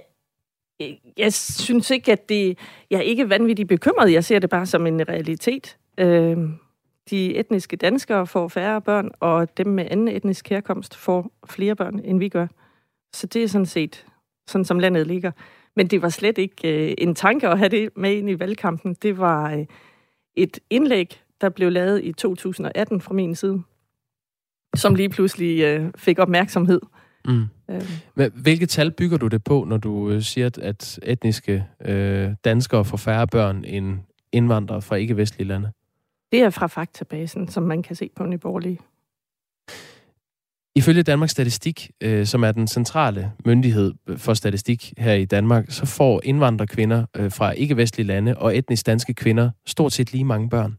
jeg synes ikke, at det... Jeg er ikke vanvittigt bekymret. Jeg ser det bare som en realitet. Øh, de etniske danskere får færre børn, og dem med anden etnisk herkomst får flere børn, end vi gør. Så det er sådan set, sådan som landet ligger. Men det var slet ikke øh, en tanke at have det med ind i valgkampen. Det var øh, et indlæg, der blev lavet i 2018 fra min side, som lige pludselig øh, fik opmærksomhed. Mm. Øh. Hvilke tal bygger du det på, når du øh, siger, at etniske øh, danskere får færre børn end indvandrere fra ikke-vestlige lande? Det er fra faktabasen, som man kan se på Nyborgerlige. Ifølge Danmarks Statistik, øh, som er den centrale myndighed for statistik her i Danmark, så får indvandrerkvinder øh, fra ikke-vestlige lande og etnisk danske kvinder stort set lige mange børn.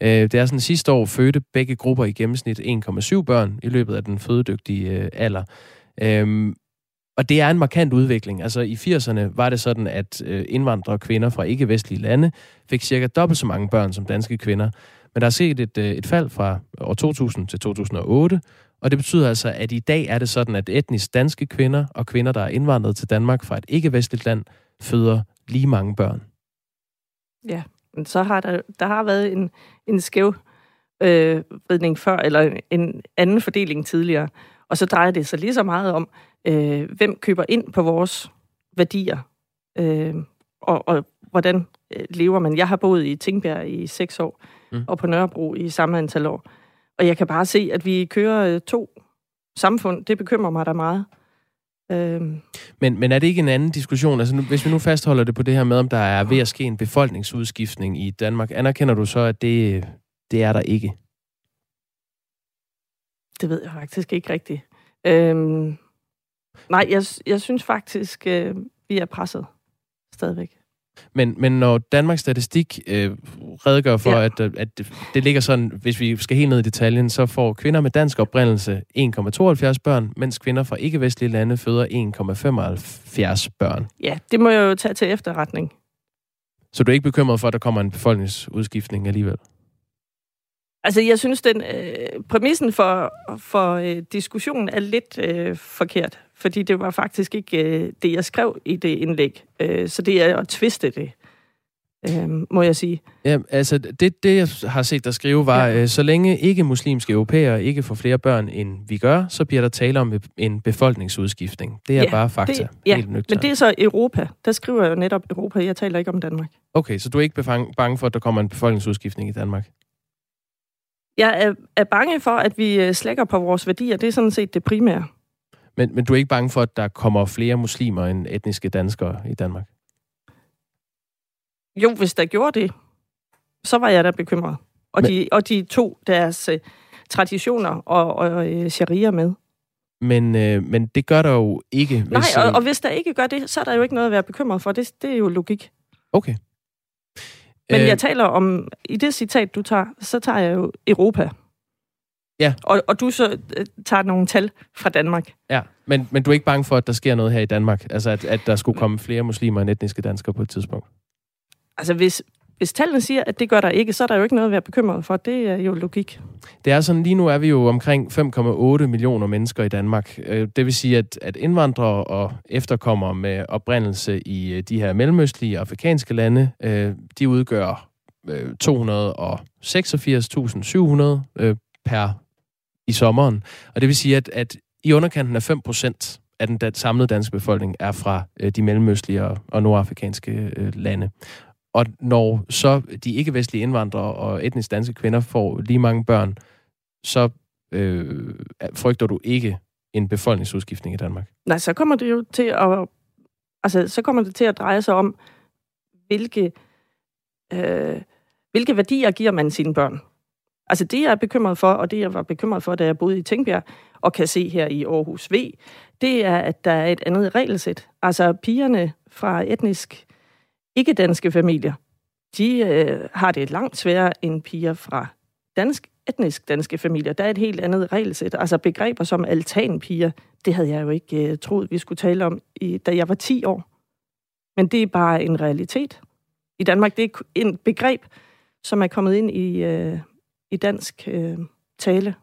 Øh, det er sådan sidste år fødte begge grupper i gennemsnit 1,7 børn i løbet af den fødedygtige øh, alder. Øh, og det er en markant udvikling. Altså i 80'erne var det sådan, at øh, indvandrere og kvinder fra ikke-vestlige lande fik cirka dobbelt så mange børn som danske kvinder. Men der er set et, øh, et fald fra år 2000 til 2008, og det betyder altså, at i dag er det sådan, at etnisk danske kvinder og kvinder, der er indvandret til Danmark fra et ikke-vestligt land, føder lige mange børn. Ja, men så har der, der har været en, en skæv øh, før, eller en anden fordeling tidligere. Og så drejer det sig lige så meget om, øh, hvem køber ind på vores værdier, øh, og, og hvordan øh, lever man. Jeg har boet i Tingbjerg i seks år, mm. og på Nørrebro i samme antal år. Og jeg kan bare se, at vi kører øh, to samfund. Det bekymrer mig da meget. Øh. Men, men er det ikke en anden diskussion? Altså, nu, hvis vi nu fastholder det på det her med, om der er ved at ske en befolkningsudskiftning i Danmark, anerkender du så, at det, det er der ikke? Det ved jeg faktisk ikke rigtigt. Øhm, nej, jeg, jeg synes faktisk, øh, vi er presset stadigvæk. Men, men når Danmarks Statistik øh, redegør for, ja. at, at det, det ligger sådan, hvis vi skal helt ned i detaljen, så får kvinder med dansk oprindelse 1,72 børn, mens kvinder fra ikke-vestlige lande føder 1,75 børn. Ja, det må jeg jo tage til efterretning. Så du er ikke bekymret for, at der kommer en befolkningsudskiftning alligevel? Altså, jeg synes, den øh, præmissen for, for øh, diskussionen er lidt øh, forkert, fordi det var faktisk ikke øh, det, jeg skrev i det indlæg. Øh, så det er at tviste det, øh, må jeg sige. Ja, altså, det, det jeg har set dig skrive var, ja. øh, så længe ikke-muslimske europæere ikke får flere børn, end vi gør, så bliver der tale om en befolkningsudskiftning. Det er ja, bare fakta. Det, ja, helt men det er så Europa. Der skriver jeg jo netop Europa. Jeg taler ikke om Danmark. Okay, så du er ikke bange for, at der kommer en befolkningsudskiftning i Danmark? Jeg er, er bange for, at vi øh, slækker på vores værdier. Det er sådan set det primære. Men, men du er ikke bange for, at der kommer flere muslimer end etniske danskere i Danmark? Jo, hvis der gjorde det, så var jeg da bekymret. Og, men, de, og de to deres uh, traditioner og, og uh, sharia med. Men, uh, men det gør der jo ikke. Hvis, Nej, og, og hvis der ikke gør det, så er der jo ikke noget at være bekymret for. Det, det er jo logik. Okay. Men øh, jeg taler om, i det citat, du tager, så tager jeg jo Europa. Ja. Og, og du så øh, tager nogle tal fra Danmark. Ja, men, men du er ikke bange for, at der sker noget her i Danmark? Altså, at, at der skulle komme flere muslimer end etniske danskere på et tidspunkt? Altså, hvis, hvis tallene siger, at det gør der ikke, så er der jo ikke noget at være bekymret for. Det er jo logik. Det er sådan, lige nu er vi jo omkring 5,8 millioner mennesker i Danmark. Øh, det vil sige, at, at indvandrere og efterkommere med oprindelse i øh, de her mellemøstlige afrikanske lande, de udgør 286.700 per i sommeren. Og det vil sige, at, at i underkanten af 5 procent af den samlede danske befolkning er fra øh, de mellemøstlige og, og nordafrikanske øh, lande. Og når så de ikke-vestlige indvandrere og etnisk danske kvinder får lige mange børn, så øh, frygter du ikke en befolkningsudskiftning i Danmark? Nej, så kommer det jo til at, altså, så kommer det til at dreje sig om, hvilke, øh, hvilke værdier giver man sine børn. Altså det, jeg er bekymret for, og det, jeg var bekymret for, da jeg boede i Tingbjerg, og kan se her i Aarhus V, det er, at der er et andet regelsæt. Altså pigerne fra etnisk ikke-danske familier, de øh, har det langt sværere end piger fra dansk, etnisk danske familier. Der er et helt andet regelsæt. Altså begreber som altanpiger, det havde jeg jo ikke øh, troet, vi skulle tale om, i, da jeg var 10 år. Men det er bare en realitet. I Danmark, det er et begreb, som er kommet ind i, øh, i dansk øh, tale.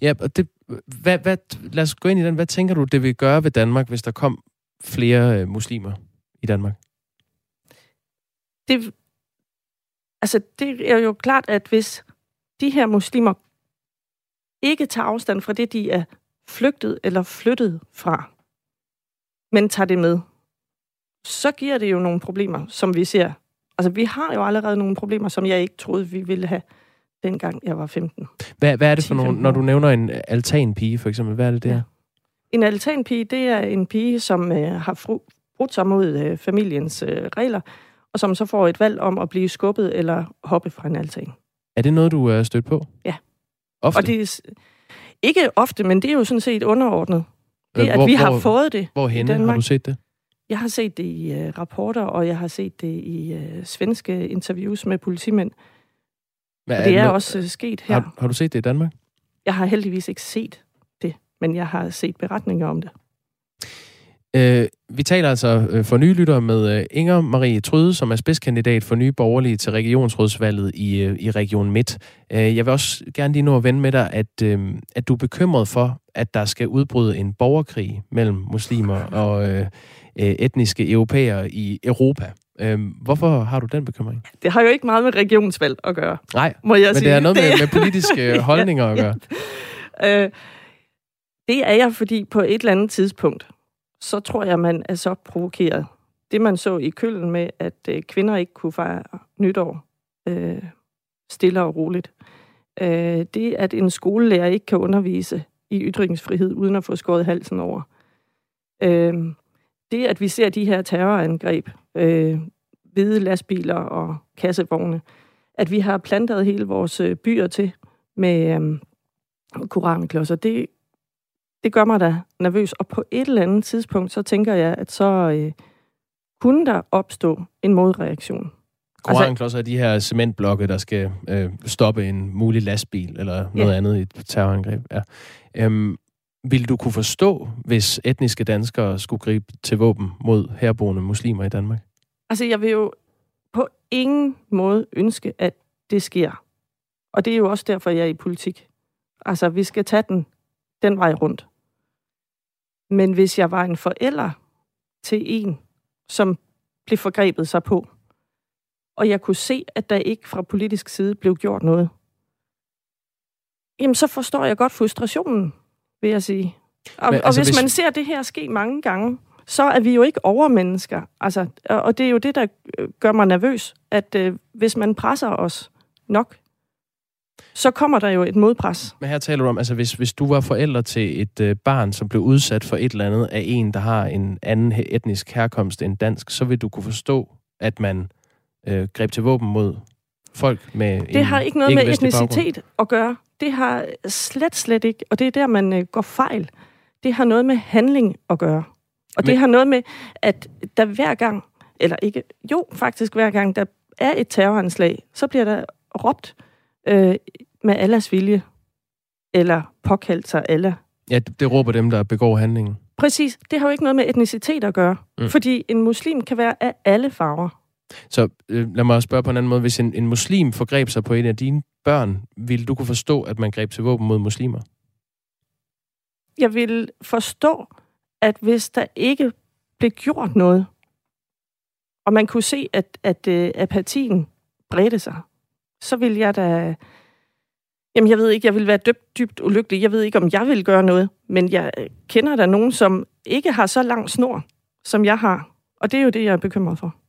Ja, og det, hvad, hvad, lad os gå ind i den. Hvad tænker du, det vil gøre ved Danmark, hvis der kom flere øh, muslimer i Danmark? det, altså, det er jo klart, at hvis de her muslimer ikke tager afstand fra det, de er flygtet eller flyttet fra, men tager det med, så giver det jo nogle problemer, som vi ser. Altså, vi har jo allerede nogle problemer, som jeg ikke troede, vi ville have, dengang jeg var 15. Hvad, hvad er det for nogle, når du nævner en altanpige, for eksempel, hvad er det der? Ja. En altanpige, det er en pige, som øh, har brudt sig mod øh, familiens øh, regler, og som så får et valg om at blive skubbet eller hoppe fra en altan. Er det noget, du er stødt på? Ja. Ofte? Og det er, ikke ofte, men det er jo sådan set underordnet. Det, hvor, at vi har hvor, fået det Hvorhenne har du set det? Jeg har set det i uh, rapporter, og jeg har set det i uh, svenske interviews med politimænd. Hvad og det er, er også uh, sket her. Har, har du set det i Danmark? Jeg har heldigvis ikke set det, men jeg har set beretninger om det. Øh, vi taler altså øh, for nye lyttere med øh, Inger Marie Tryde, som er spidskandidat for nye borgerlige til regionsrådsvalget i, øh, i Region Midt. Øh, jeg vil også gerne lige nu at vende med dig, at, øh, at du er bekymret for, at der skal udbryde en borgerkrig mellem muslimer og øh, øh etniske europæere i Europa. Øh, hvorfor har du den bekymring? Det har jo ikke meget med regionsvalg at gøre. Nej, må jeg men sige. det er noget med, med politiske *laughs* holdninger at gøre. øh, det er jeg, fordi på et eller andet tidspunkt, så tror jeg, man er så provokeret. Det, man så i Køllen med, at øh, kvinder ikke kunne fejre nytår øh, stille og roligt, øh, det, at en skolelærer ikke kan undervise i ytringsfrihed, uden at få skåret halsen over. Øh, det, at vi ser de her terrorangreb, øh, hvide lastbiler og kassevogne, at vi har plantet hele vores øh, byer til med øh, koranklodser, det det gør mig da nervøs. Og på et eller andet tidspunkt, så tænker jeg, at så øh, kunne der opstå en modreaktion. Koranklodser altså, er de her cementblokke, der skal øh, stoppe en mulig lastbil eller noget ja. andet i et terrorangreb. Ja. Øhm, vil du kunne forstå, hvis etniske danskere skulle gribe til våben mod herboende muslimer i Danmark? Altså, jeg vil jo på ingen måde ønske, at det sker. Og det er jo også derfor, jeg er i politik. Altså, vi skal tage den, den vej rundt. Men hvis jeg var en forælder til en, som blev forgrebet sig på, og jeg kunne se, at der ikke fra politisk side blev gjort noget, jamen så forstår jeg godt frustrationen, vil jeg sige. Og, Men, altså, og hvis, hvis man ser det her ske mange gange, så er vi jo ikke overmennesker. Altså, og det er jo det, der gør mig nervøs, at øh, hvis man presser os nok, så kommer der jo et modpres. Men her taler du om, altså hvis, hvis du var forælder til et øh, barn, som blev udsat for et eller andet af en, der har en anden etnisk herkomst end dansk, så vil du kunne forstå, at man øh, greb til våben mod folk med Det en har ikke noget med etnicitet baggrund. at gøre. Det har slet, slet ikke, og det er der, man øh, går fejl. Det har noget med handling at gøre. Og Men... det har noget med, at der hver gang, eller ikke, jo, faktisk hver gang, der er et terroranslag, så bliver der råbt øh, med alles vilje, eller påkaldt sig alle. Ja, det, det råber dem, der begår handlingen. Præcis. Det har jo ikke noget med etnicitet at gøre. Mm. Fordi en muslim kan være af alle farver. Så øh, lad mig spørge på en anden måde. Hvis en, en muslim forgreb sig på en af dine børn, ville du kunne forstå, at man greb til våben mod muslimer? Jeg vil forstå, at hvis der ikke blev gjort noget, og man kunne se, at, at at apatien bredte sig, så vil jeg da... Jamen, jeg ved ikke, jeg vil være dybt, dybt ulykkelig. Jeg ved ikke, om jeg vil gøre noget, men jeg øh, kender der nogen, som ikke har så lang snor, som jeg har. Og det er jo det, jeg er bekymret for.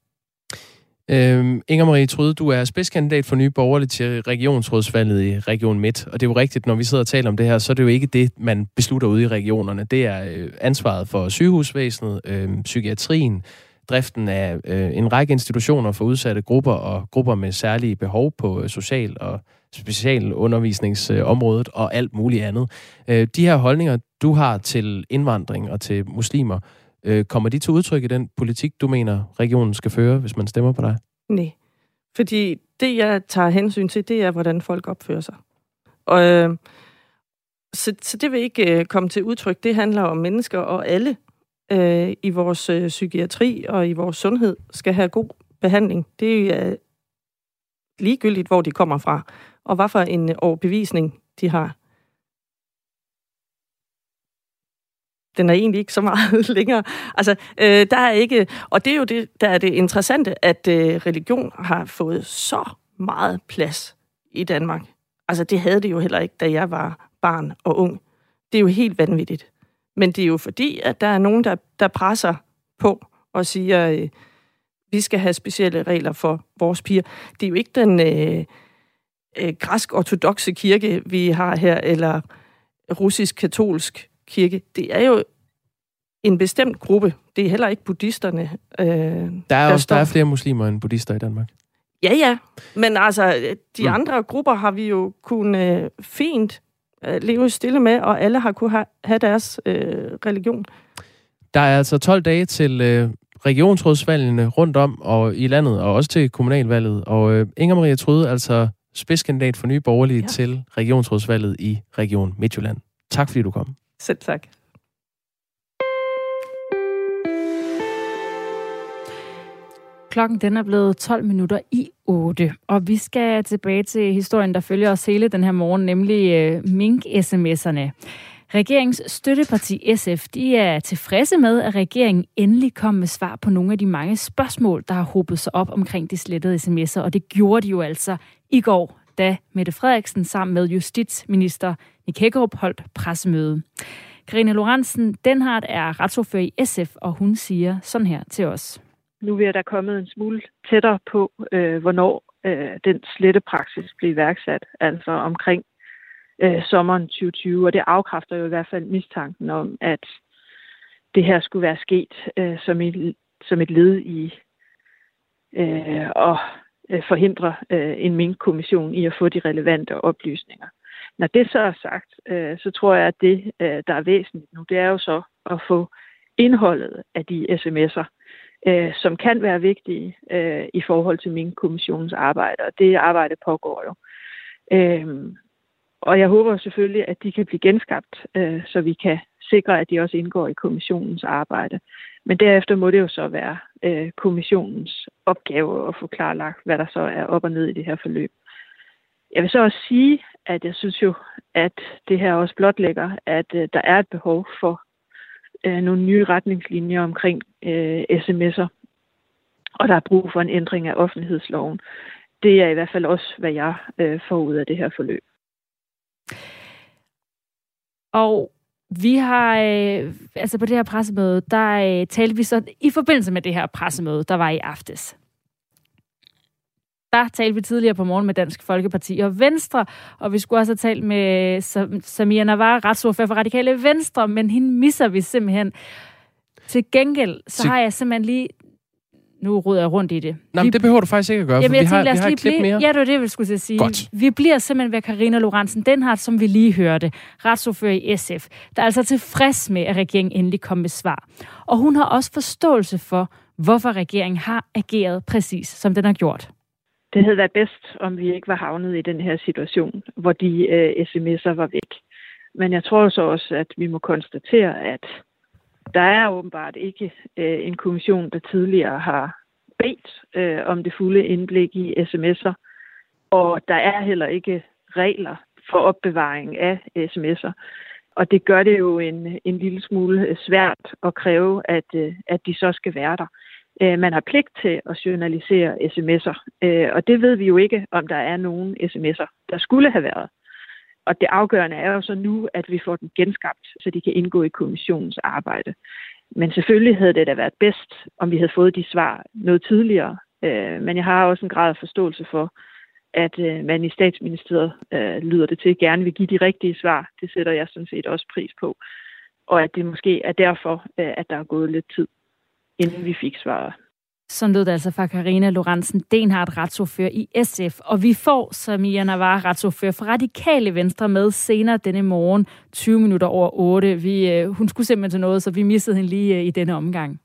Øhm, Inger-Marie Tryde, du er spidskandidat for Nye Borgerlige til regionsrådsvalget i Region Midt. Og det er jo rigtigt, når vi sidder og taler om det her, så er det jo ikke det, man beslutter ude i regionerne. Det er øh, ansvaret for sygehusvæsenet, øh, psykiatrien, driften af øh, en række institutioner for udsatte grupper og grupper med særlige behov på øh, social- og specialundervisningsområdet øh, og alt muligt andet. Øh, de her holdninger, du har til indvandring og til muslimer, Øh, kommer de til udtryk i den politik, du mener, regionen skal føre, hvis man stemmer på dig? Nej, fordi det, jeg tager hensyn til, det er, hvordan folk opfører sig. Og, øh, så, så det vil ikke øh, komme til udtryk. Det handler om mennesker, og alle øh, i vores øh, psykiatri og i vores sundhed skal have god behandling. Det er øh, ligegyldigt, hvor de kommer fra, og hvad for en øh, overbevisning de har. Den er egentlig ikke så meget *laughs* længere. Altså, øh, der er ikke, og det er jo det, der er det interessante, at øh, religion har fået så meget plads i Danmark. Altså, det havde det jo heller ikke, da jeg var barn og ung. Det er jo helt vanvittigt. Men det er jo fordi, at der er nogen, der, der presser på og siger, øh, vi skal have specielle regler for vores piger. Det er jo ikke den øh, øh, græsk-ortodoxe kirke, vi har her, eller russisk-katolsk kirke. Det er jo en bestemt gruppe. Det er heller ikke buddhisterne. Øh, der er der også står... der er flere muslimer end buddhister i Danmark. Ja, ja. Men altså, de mm. andre grupper har vi jo kunnet øh, fint øh, leve stille med, og alle har kunne ha- have deres øh, religion. Der er altså 12 dage til øh, regionsrådsvalgene rundt om og i landet, og også til kommunalvalget. Og øh, Inger Maria Tryde, altså spidskandidat for Nye Borgerlige ja. til regionsrådsvalget i Region Midtjylland. Tak fordi du kom. Selv tak. Klokken den er blevet 12 minutter i 8, og vi skal tilbage til historien, der følger os hele den her morgen, nemlig øh, mink-sms'erne. Regeringens støtteparti SF de er tilfredse med, at regeringen endelig kom med svar på nogle af de mange spørgsmål, der har hobet sig op omkring de slettede sms'er, og det gjorde de jo altså i går, da Mette Frederiksen sammen med justitsminister Nick Hækkerup holdt pressemøde. Karine Lorentzen Denhardt er retsordfører i SF, og hun siger sådan her til os. Nu er der kommet en smule tættere på, øh, hvornår øh, den slette praksis bliver iværksat, altså omkring øh, sommeren 2020, og det afkræfter jo i hvert fald mistanken om, at det her skulle være sket øh, som, et, som et led i øh, at øh, forhindre øh, en minkkommission i at få de relevante oplysninger. Når det så er sagt, øh, så tror jeg, at det, øh, der er væsentligt nu, det er jo så at få indholdet af de sms'er, øh, som kan være vigtige øh, i forhold til min kommissionens arbejde, og det arbejde pågår jo. Øh, og jeg håber selvfølgelig, at de kan blive genskabt, øh, så vi kan sikre, at de også indgår i kommissionens arbejde. Men derefter må det jo så være øh, kommissionens opgave at få klarlagt, hvad der så er op og ned i det her forløb. Jeg vil så også sige, at jeg synes jo, at det her også blotlægger, at øh, der er et behov for øh, nogle nye retningslinjer omkring øh, sms'er, og der er brug for en ændring af offentlighedsloven. Det er i hvert fald også, hvad jeg øh, får ud af det her forløb. Og vi har, øh, altså på det her pressemøde, der øh, talte vi så, i forbindelse med det her pressemøde, der var i aftes, der talte vi tidligere på morgen med Dansk Folkeparti og Venstre, og vi skulle også have talt med Samia Navarre, retsordfører for Radikale Venstre, men hende misser vi simpelthen. Til gengæld, så har jeg simpelthen lige nu ruder jeg rundt i det. Nej, men det behøver du faktisk ikke at gøre, Jamen, for vi har, tænkte, vi har et klip mere. Ja, det var det, vi skulle sige. Godt. Vi bliver simpelthen ved Karina Lorentzen Denhardt, som vi lige hørte, retsordfører i SF, der er altså tilfreds med, at regeringen endelig kom med svar. Og hun har også forståelse for, hvorfor regeringen har ageret præcis, som den har gjort. Det havde været bedst, om vi ikke var havnet i den her situation, hvor de øh, sms'er var væk. Men jeg tror så også, at vi må konstatere, at der er åbenbart ikke øh, en kommission, der tidligere har bedt øh, om det fulde indblik i sms'er. Og der er heller ikke regler for opbevaring af sms'er. Og det gør det jo en, en lille smule svært at kræve, at, øh, at de så skal være der. Øh, man har pligt til at journalisere sms'er, øh, og det ved vi jo ikke, om der er nogen sms'er, der skulle have været. Og det afgørende er jo så nu, at vi får den genskabt, så de kan indgå i kommissionens arbejde. Men selvfølgelig havde det da været bedst, om vi havde fået de svar noget tidligere. Øh, men jeg har også en grad af forståelse for, at man i statsministeriet lyder det til gerne vil give de rigtige svar. Det sætter jeg sådan set også pris på. Og at det måske er derfor, at der er gået lidt tid inden vi fik svaret. Sådan lød det altså fra Karina Lorentzen Denhardt, retsordfører i SF. Og vi får Samia Navarre, retsordfører for Radikale Venstre, med senere denne morgen, 20 minutter over 8. Vi, øh, hun skulle simpelthen til noget, så vi missede hende lige øh, i denne omgang.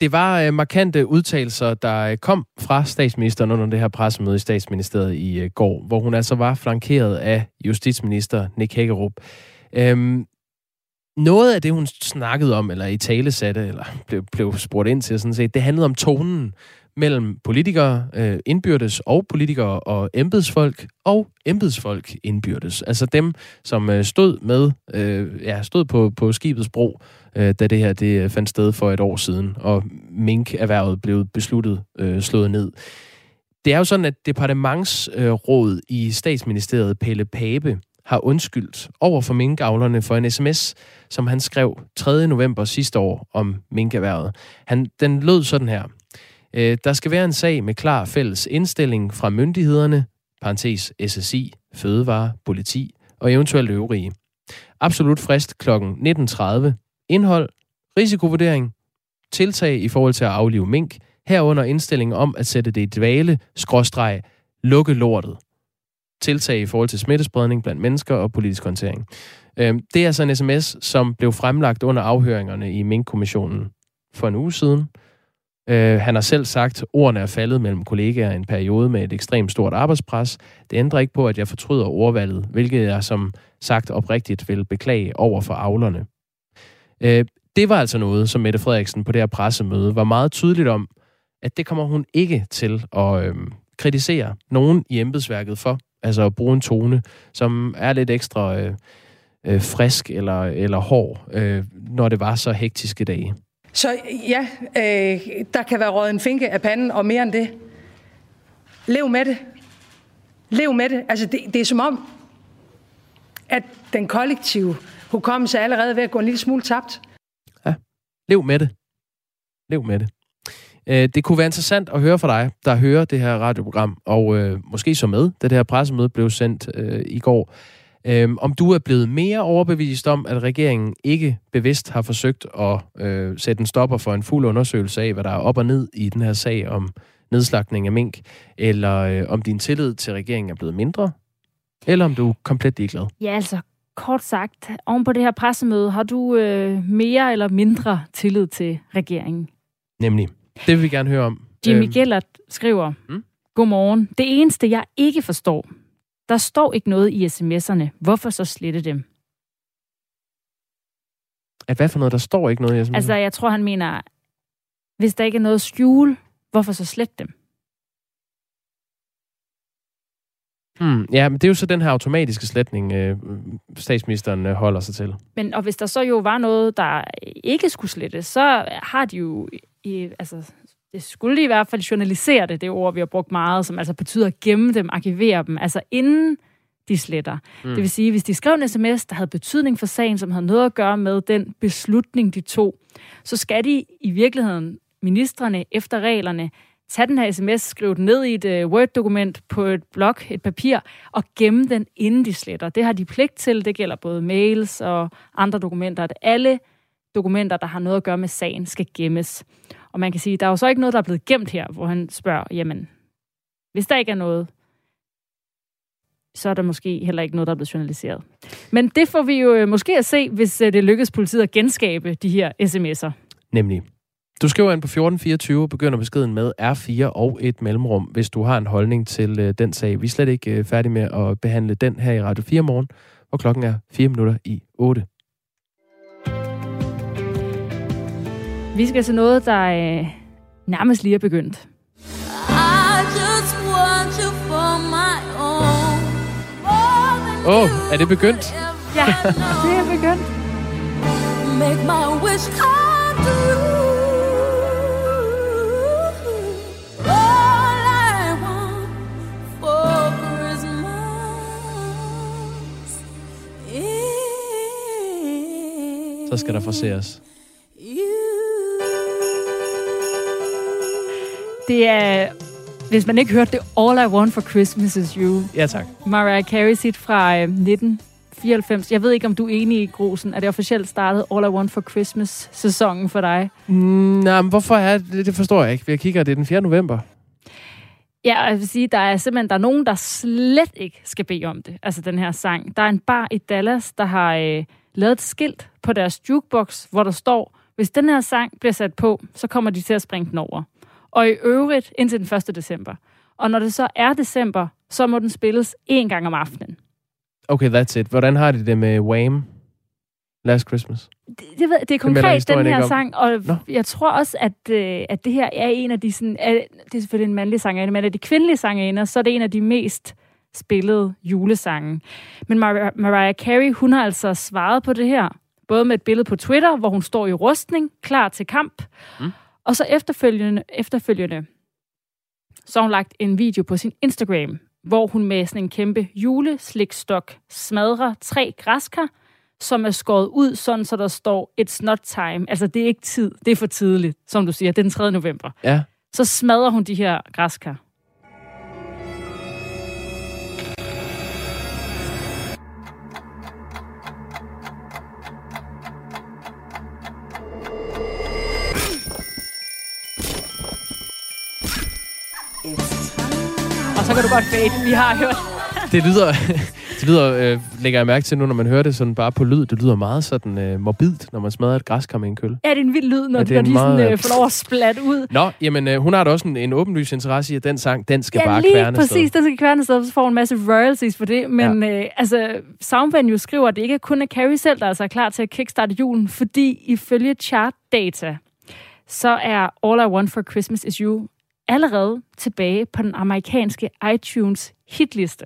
Det var øh, markante udtalelser, der kom fra statsministeren under det her pressemøde i statsministeriet i går, hvor hun altså var flankeret af justitsminister Nick Hækkerup. Øhm, noget af det, hun snakkede om, eller i tale satte, eller blev, blev spurgt ind til, sådan set, det handlede om tonen mellem politikere øh, indbyrdes og politikere og embedsfolk og embedsfolk indbyrdes. Altså dem, som øh, stod med, øh, ja, stod på, på skibets bro, øh, da det her det øh, fandt sted for et år siden, og mink-erhvervet blev besluttet øh, slået ned. Det er jo sådan, at departementsrådet øh, i statsministeriet, Pelle Pape, har undskyldt over for minkavlerne for en sms, som han skrev 3. november sidste år om minkerhvervet. Han, den lød sådan her. Øh, der skal være en sag med klar fælles indstilling fra myndighederne, parentes SSI, fødevare, politi og eventuelt øvrige. Absolut frist kl. 19.30. Indhold, risikovurdering, tiltag i forhold til at aflive mink, herunder indstilling om at sætte det i dvale, skråstreg, lukke lortet tiltag i forhold til smittespredning blandt mennesker og politisk håndtering. Øhm, det er altså en sms, som blev fremlagt under afhøringerne i Mink-kommissionen for en uge siden. Øh, han har selv sagt, at ordene er faldet mellem kollegaer i en periode med et ekstremt stort arbejdspres. Det ændrer ikke på, at jeg fortryder ordvalget, hvilket jeg som sagt oprigtigt vil beklage over for avlerne. Øh, det var altså noget, som Mette Frederiksen på det her pressemøde var meget tydeligt om, at det kommer hun ikke til at øh, kritisere nogen i embedsværket for. Altså at bruge en tone, som er lidt ekstra øh, øh, frisk eller, eller hård, øh, når det var så hektiske dage. Så ja, øh, der kan være råd en finke af panden, og mere end det. Lev med det. Lev med det. Altså, det, det er som om, at den kollektive hukommelse er allerede ved at gå en lille smule tabt. Ja, lev med det. Lev med det. Øh, det kunne være interessant at høre fra dig, der hører det her radioprogram, og øh, måske så med, da det her pressemøde blev sendt øh, i går, øh, om du er blevet mere overbevist om, at regeringen ikke bevidst har forsøgt at øh, sætte en stopper for en fuld undersøgelse af, hvad der er op og ned i den her sag om nedslagning af mink, eller øh, om din tillid til regeringen er blevet mindre, eller om du er komplet ligeglad. Ja, altså kort sagt, oven på det her pressemøde, har du øh, mere eller mindre tillid til regeringen? Nemlig. Det vil vi gerne høre om. Jimmy øhm. Gellert skriver, mm? Godmorgen. Det eneste, jeg ikke forstår, der står ikke noget i sms'erne. Hvorfor så slette dem? At hvad for noget? Der står ikke noget i sms'erne? Altså, jeg tror, han mener, hvis der ikke er noget skjule, hvorfor så slette dem? Hmm, ja, men det er jo så den her automatiske sletning, øh, statsministeren øh, holder sig til. Men og hvis der så jo var noget, der ikke skulle slettes, så har de jo, i, altså, det skulle de i hvert fald journalisere det, det ord, vi har brugt meget, som altså betyder at gemme dem, arkivere dem, altså inden de sletter. Mm. Det vil sige, hvis de skrev en sms, der havde betydning for sagen, som havde noget at gøre med den beslutning, de tog, så skal de i virkeligheden, ministerne efter reglerne, tage den her sms, skrive den ned i et uh, Word-dokument på et blok, et papir, og gemme den, inden de sletter. Det har de pligt til. Det gælder både mails og andre dokumenter. At alle dokumenter, der har noget at gøre med sagen, skal gemmes. Og man kan sige, der er jo så ikke noget, der er blevet gemt her, hvor han spørger, jamen, hvis der ikke er noget, så er der måske heller ikke noget, der er blevet journaliseret. Men det får vi jo øh, måske at se, hvis øh, det lykkes politiet at genskabe de her sms'er. Nemlig. Du skriver ind på 1424 og begynder beskeden med R4 og et mellemrum, hvis du har en holdning til øh, den sag. Vi er slet ikke øh, færdige med at behandle den her i Radio 4 morgen, hvor klokken er 4 minutter i 8. Vi skal til noget, der øh, nærmest lige er begyndt. Åh, oh, er det begyndt? Ja, det er begyndt. Make my wish come true. Så skal der forseres. Det er, hvis man ikke hørte det, All I Want for Christmas is You. Ja, tak. Mariah Carey sit fra øh, 1994. Jeg ved ikke, om du er enig i, Grosen. Er det officielt startet All I Want for Christmas-sæsonen for dig? Mm, nej, men hvorfor er det? Det forstår jeg ikke. Jeg kigger, det er den 4. november. Ja, og jeg vil sige, der er simpelthen der er nogen, der slet ikke skal bede om det. Altså den her sang. Der er en bar i Dallas, der har øh, lavet et skilt på deres jukebox, hvor der står, hvis den her sang bliver sat på, så kommer de til at springe den over. Og i øvrigt indtil den 1. december. Og når det så er december, så må den spilles én gang om aftenen. Okay, that's it. Hvordan har de det med Wham? Last Christmas? Det, det, ved, det er konkret den her sang, og no. jeg tror også, at, øh, at det her er en af de sådan, er, det er selvfølgelig en mandlig sang, men af de kvindelige sangerinder, så er det en af de mest spillede julesange. Men Mar- Mariah Carey, hun har altså svaret på det her, både med et billede på Twitter, hvor hun står i rustning, klar til kamp, mm. Og så efterfølgende, efterfølgende, så har hun lagt en video på sin Instagram, hvor hun med sådan en kæmpe juleslikstok smadrer tre græskar, som er skåret ud, sådan så der står, it's not time. Altså, det er ikke tid. Det er for tidligt, som du siger. Det er den 3. november. Ja. Så smadrer hun de her græskar. Så kan du godt fade. Vi har hørt. det lyder, *laughs* det lyder øh, lægger jeg mærke til nu, når man hører det sådan bare på lyd. Det lyder meget sådan øh, morbidt, når man smadrer et græskar med en køl. Ja, det er en vild lyd, når, ja, når de meget, sådan, øh, får lov at splat ud. Nå, jamen øh, hun har da også en, en åbenlys interesse i, at den sang, den skal ja, bare lige kværne præcis, den skal kværne sted, så får en masse royalties for det. Men ja. øh, altså, Soundvenue skriver, at det ikke er kun er Carrie selv, der altså er klar til at kickstarte julen, fordi ifølge chart data, så er All I Want for Christmas is You allerede tilbage på den amerikanske iTunes hitliste.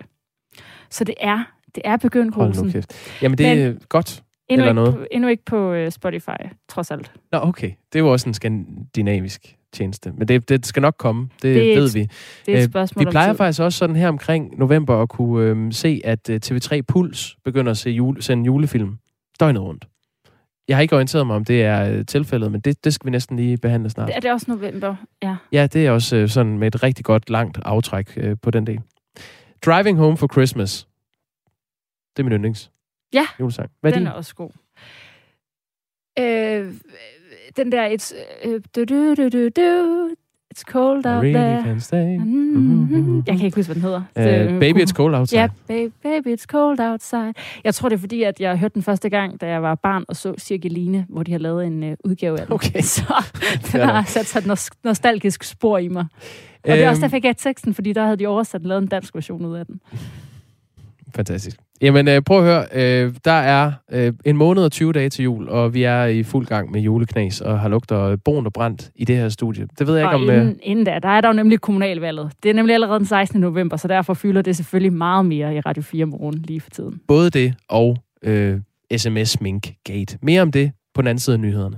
Så det er, det er begyndt, Rosen. Jamen, det er Men godt. Endnu eller ikke, noget. På, endnu ikke på uh, Spotify, trods alt. Nå, okay. Det er jo også en skandinavisk tjeneste. Men det, det skal nok komme. Det, det ved et, vi. Det er et spørgsmål Vi plejer tid. faktisk også sådan her omkring november at kunne øhm, se, at øh, TV3 Puls begynder at se jule, sende julefilm døgnet rundt. Jeg har ikke orienteret mig, om det er øh, tilfældet, men det, det skal vi næsten lige behandle snart. Er det også november? Ja. Ja, det er også øh, sådan med et rigtig godt, langt aftræk øh, på den del. Driving Home for Christmas. Det er min yndlings. Ja, julesang. Hvad er den din? er også god. Øh, den der, it's, uh, du, du, du, du, du, it's cold out really there. can stay. Mm-hmm. Jeg kan ikke huske, hvad den hedder. Uh, Det- baby, it's cold outside. Ja, baby, baby, it's cold outside. Jeg tror, det er fordi, at jeg hørte den første gang, da jeg var barn og så Cirkeline, hvor de har lavet en uh, udgave af den. Okay. *laughs* Så den har sat sig et nos- nostalgisk spor i mig. Og det er også Øhm. derfor, jeg gav teksten, fordi der havde de oversat lavet en dansk version ud af den. Fantastisk. Jamen, øh, prøv at høre. Øh, der er øh, en måned og 20 dage til jul, og vi er i fuld gang med juleknas, og har lugter brun og brændt i det her studie. Det ved jeg og ikke om... inden, inden da, der er der jo nemlig kommunalvalget. Det er nemlig allerede den 16. november, så derfor fylder det selvfølgelig meget mere i Radio 4 morgen lige for tiden. Både det og øh, SMS-mink-gate. Mere om det på den anden side af nyhederne.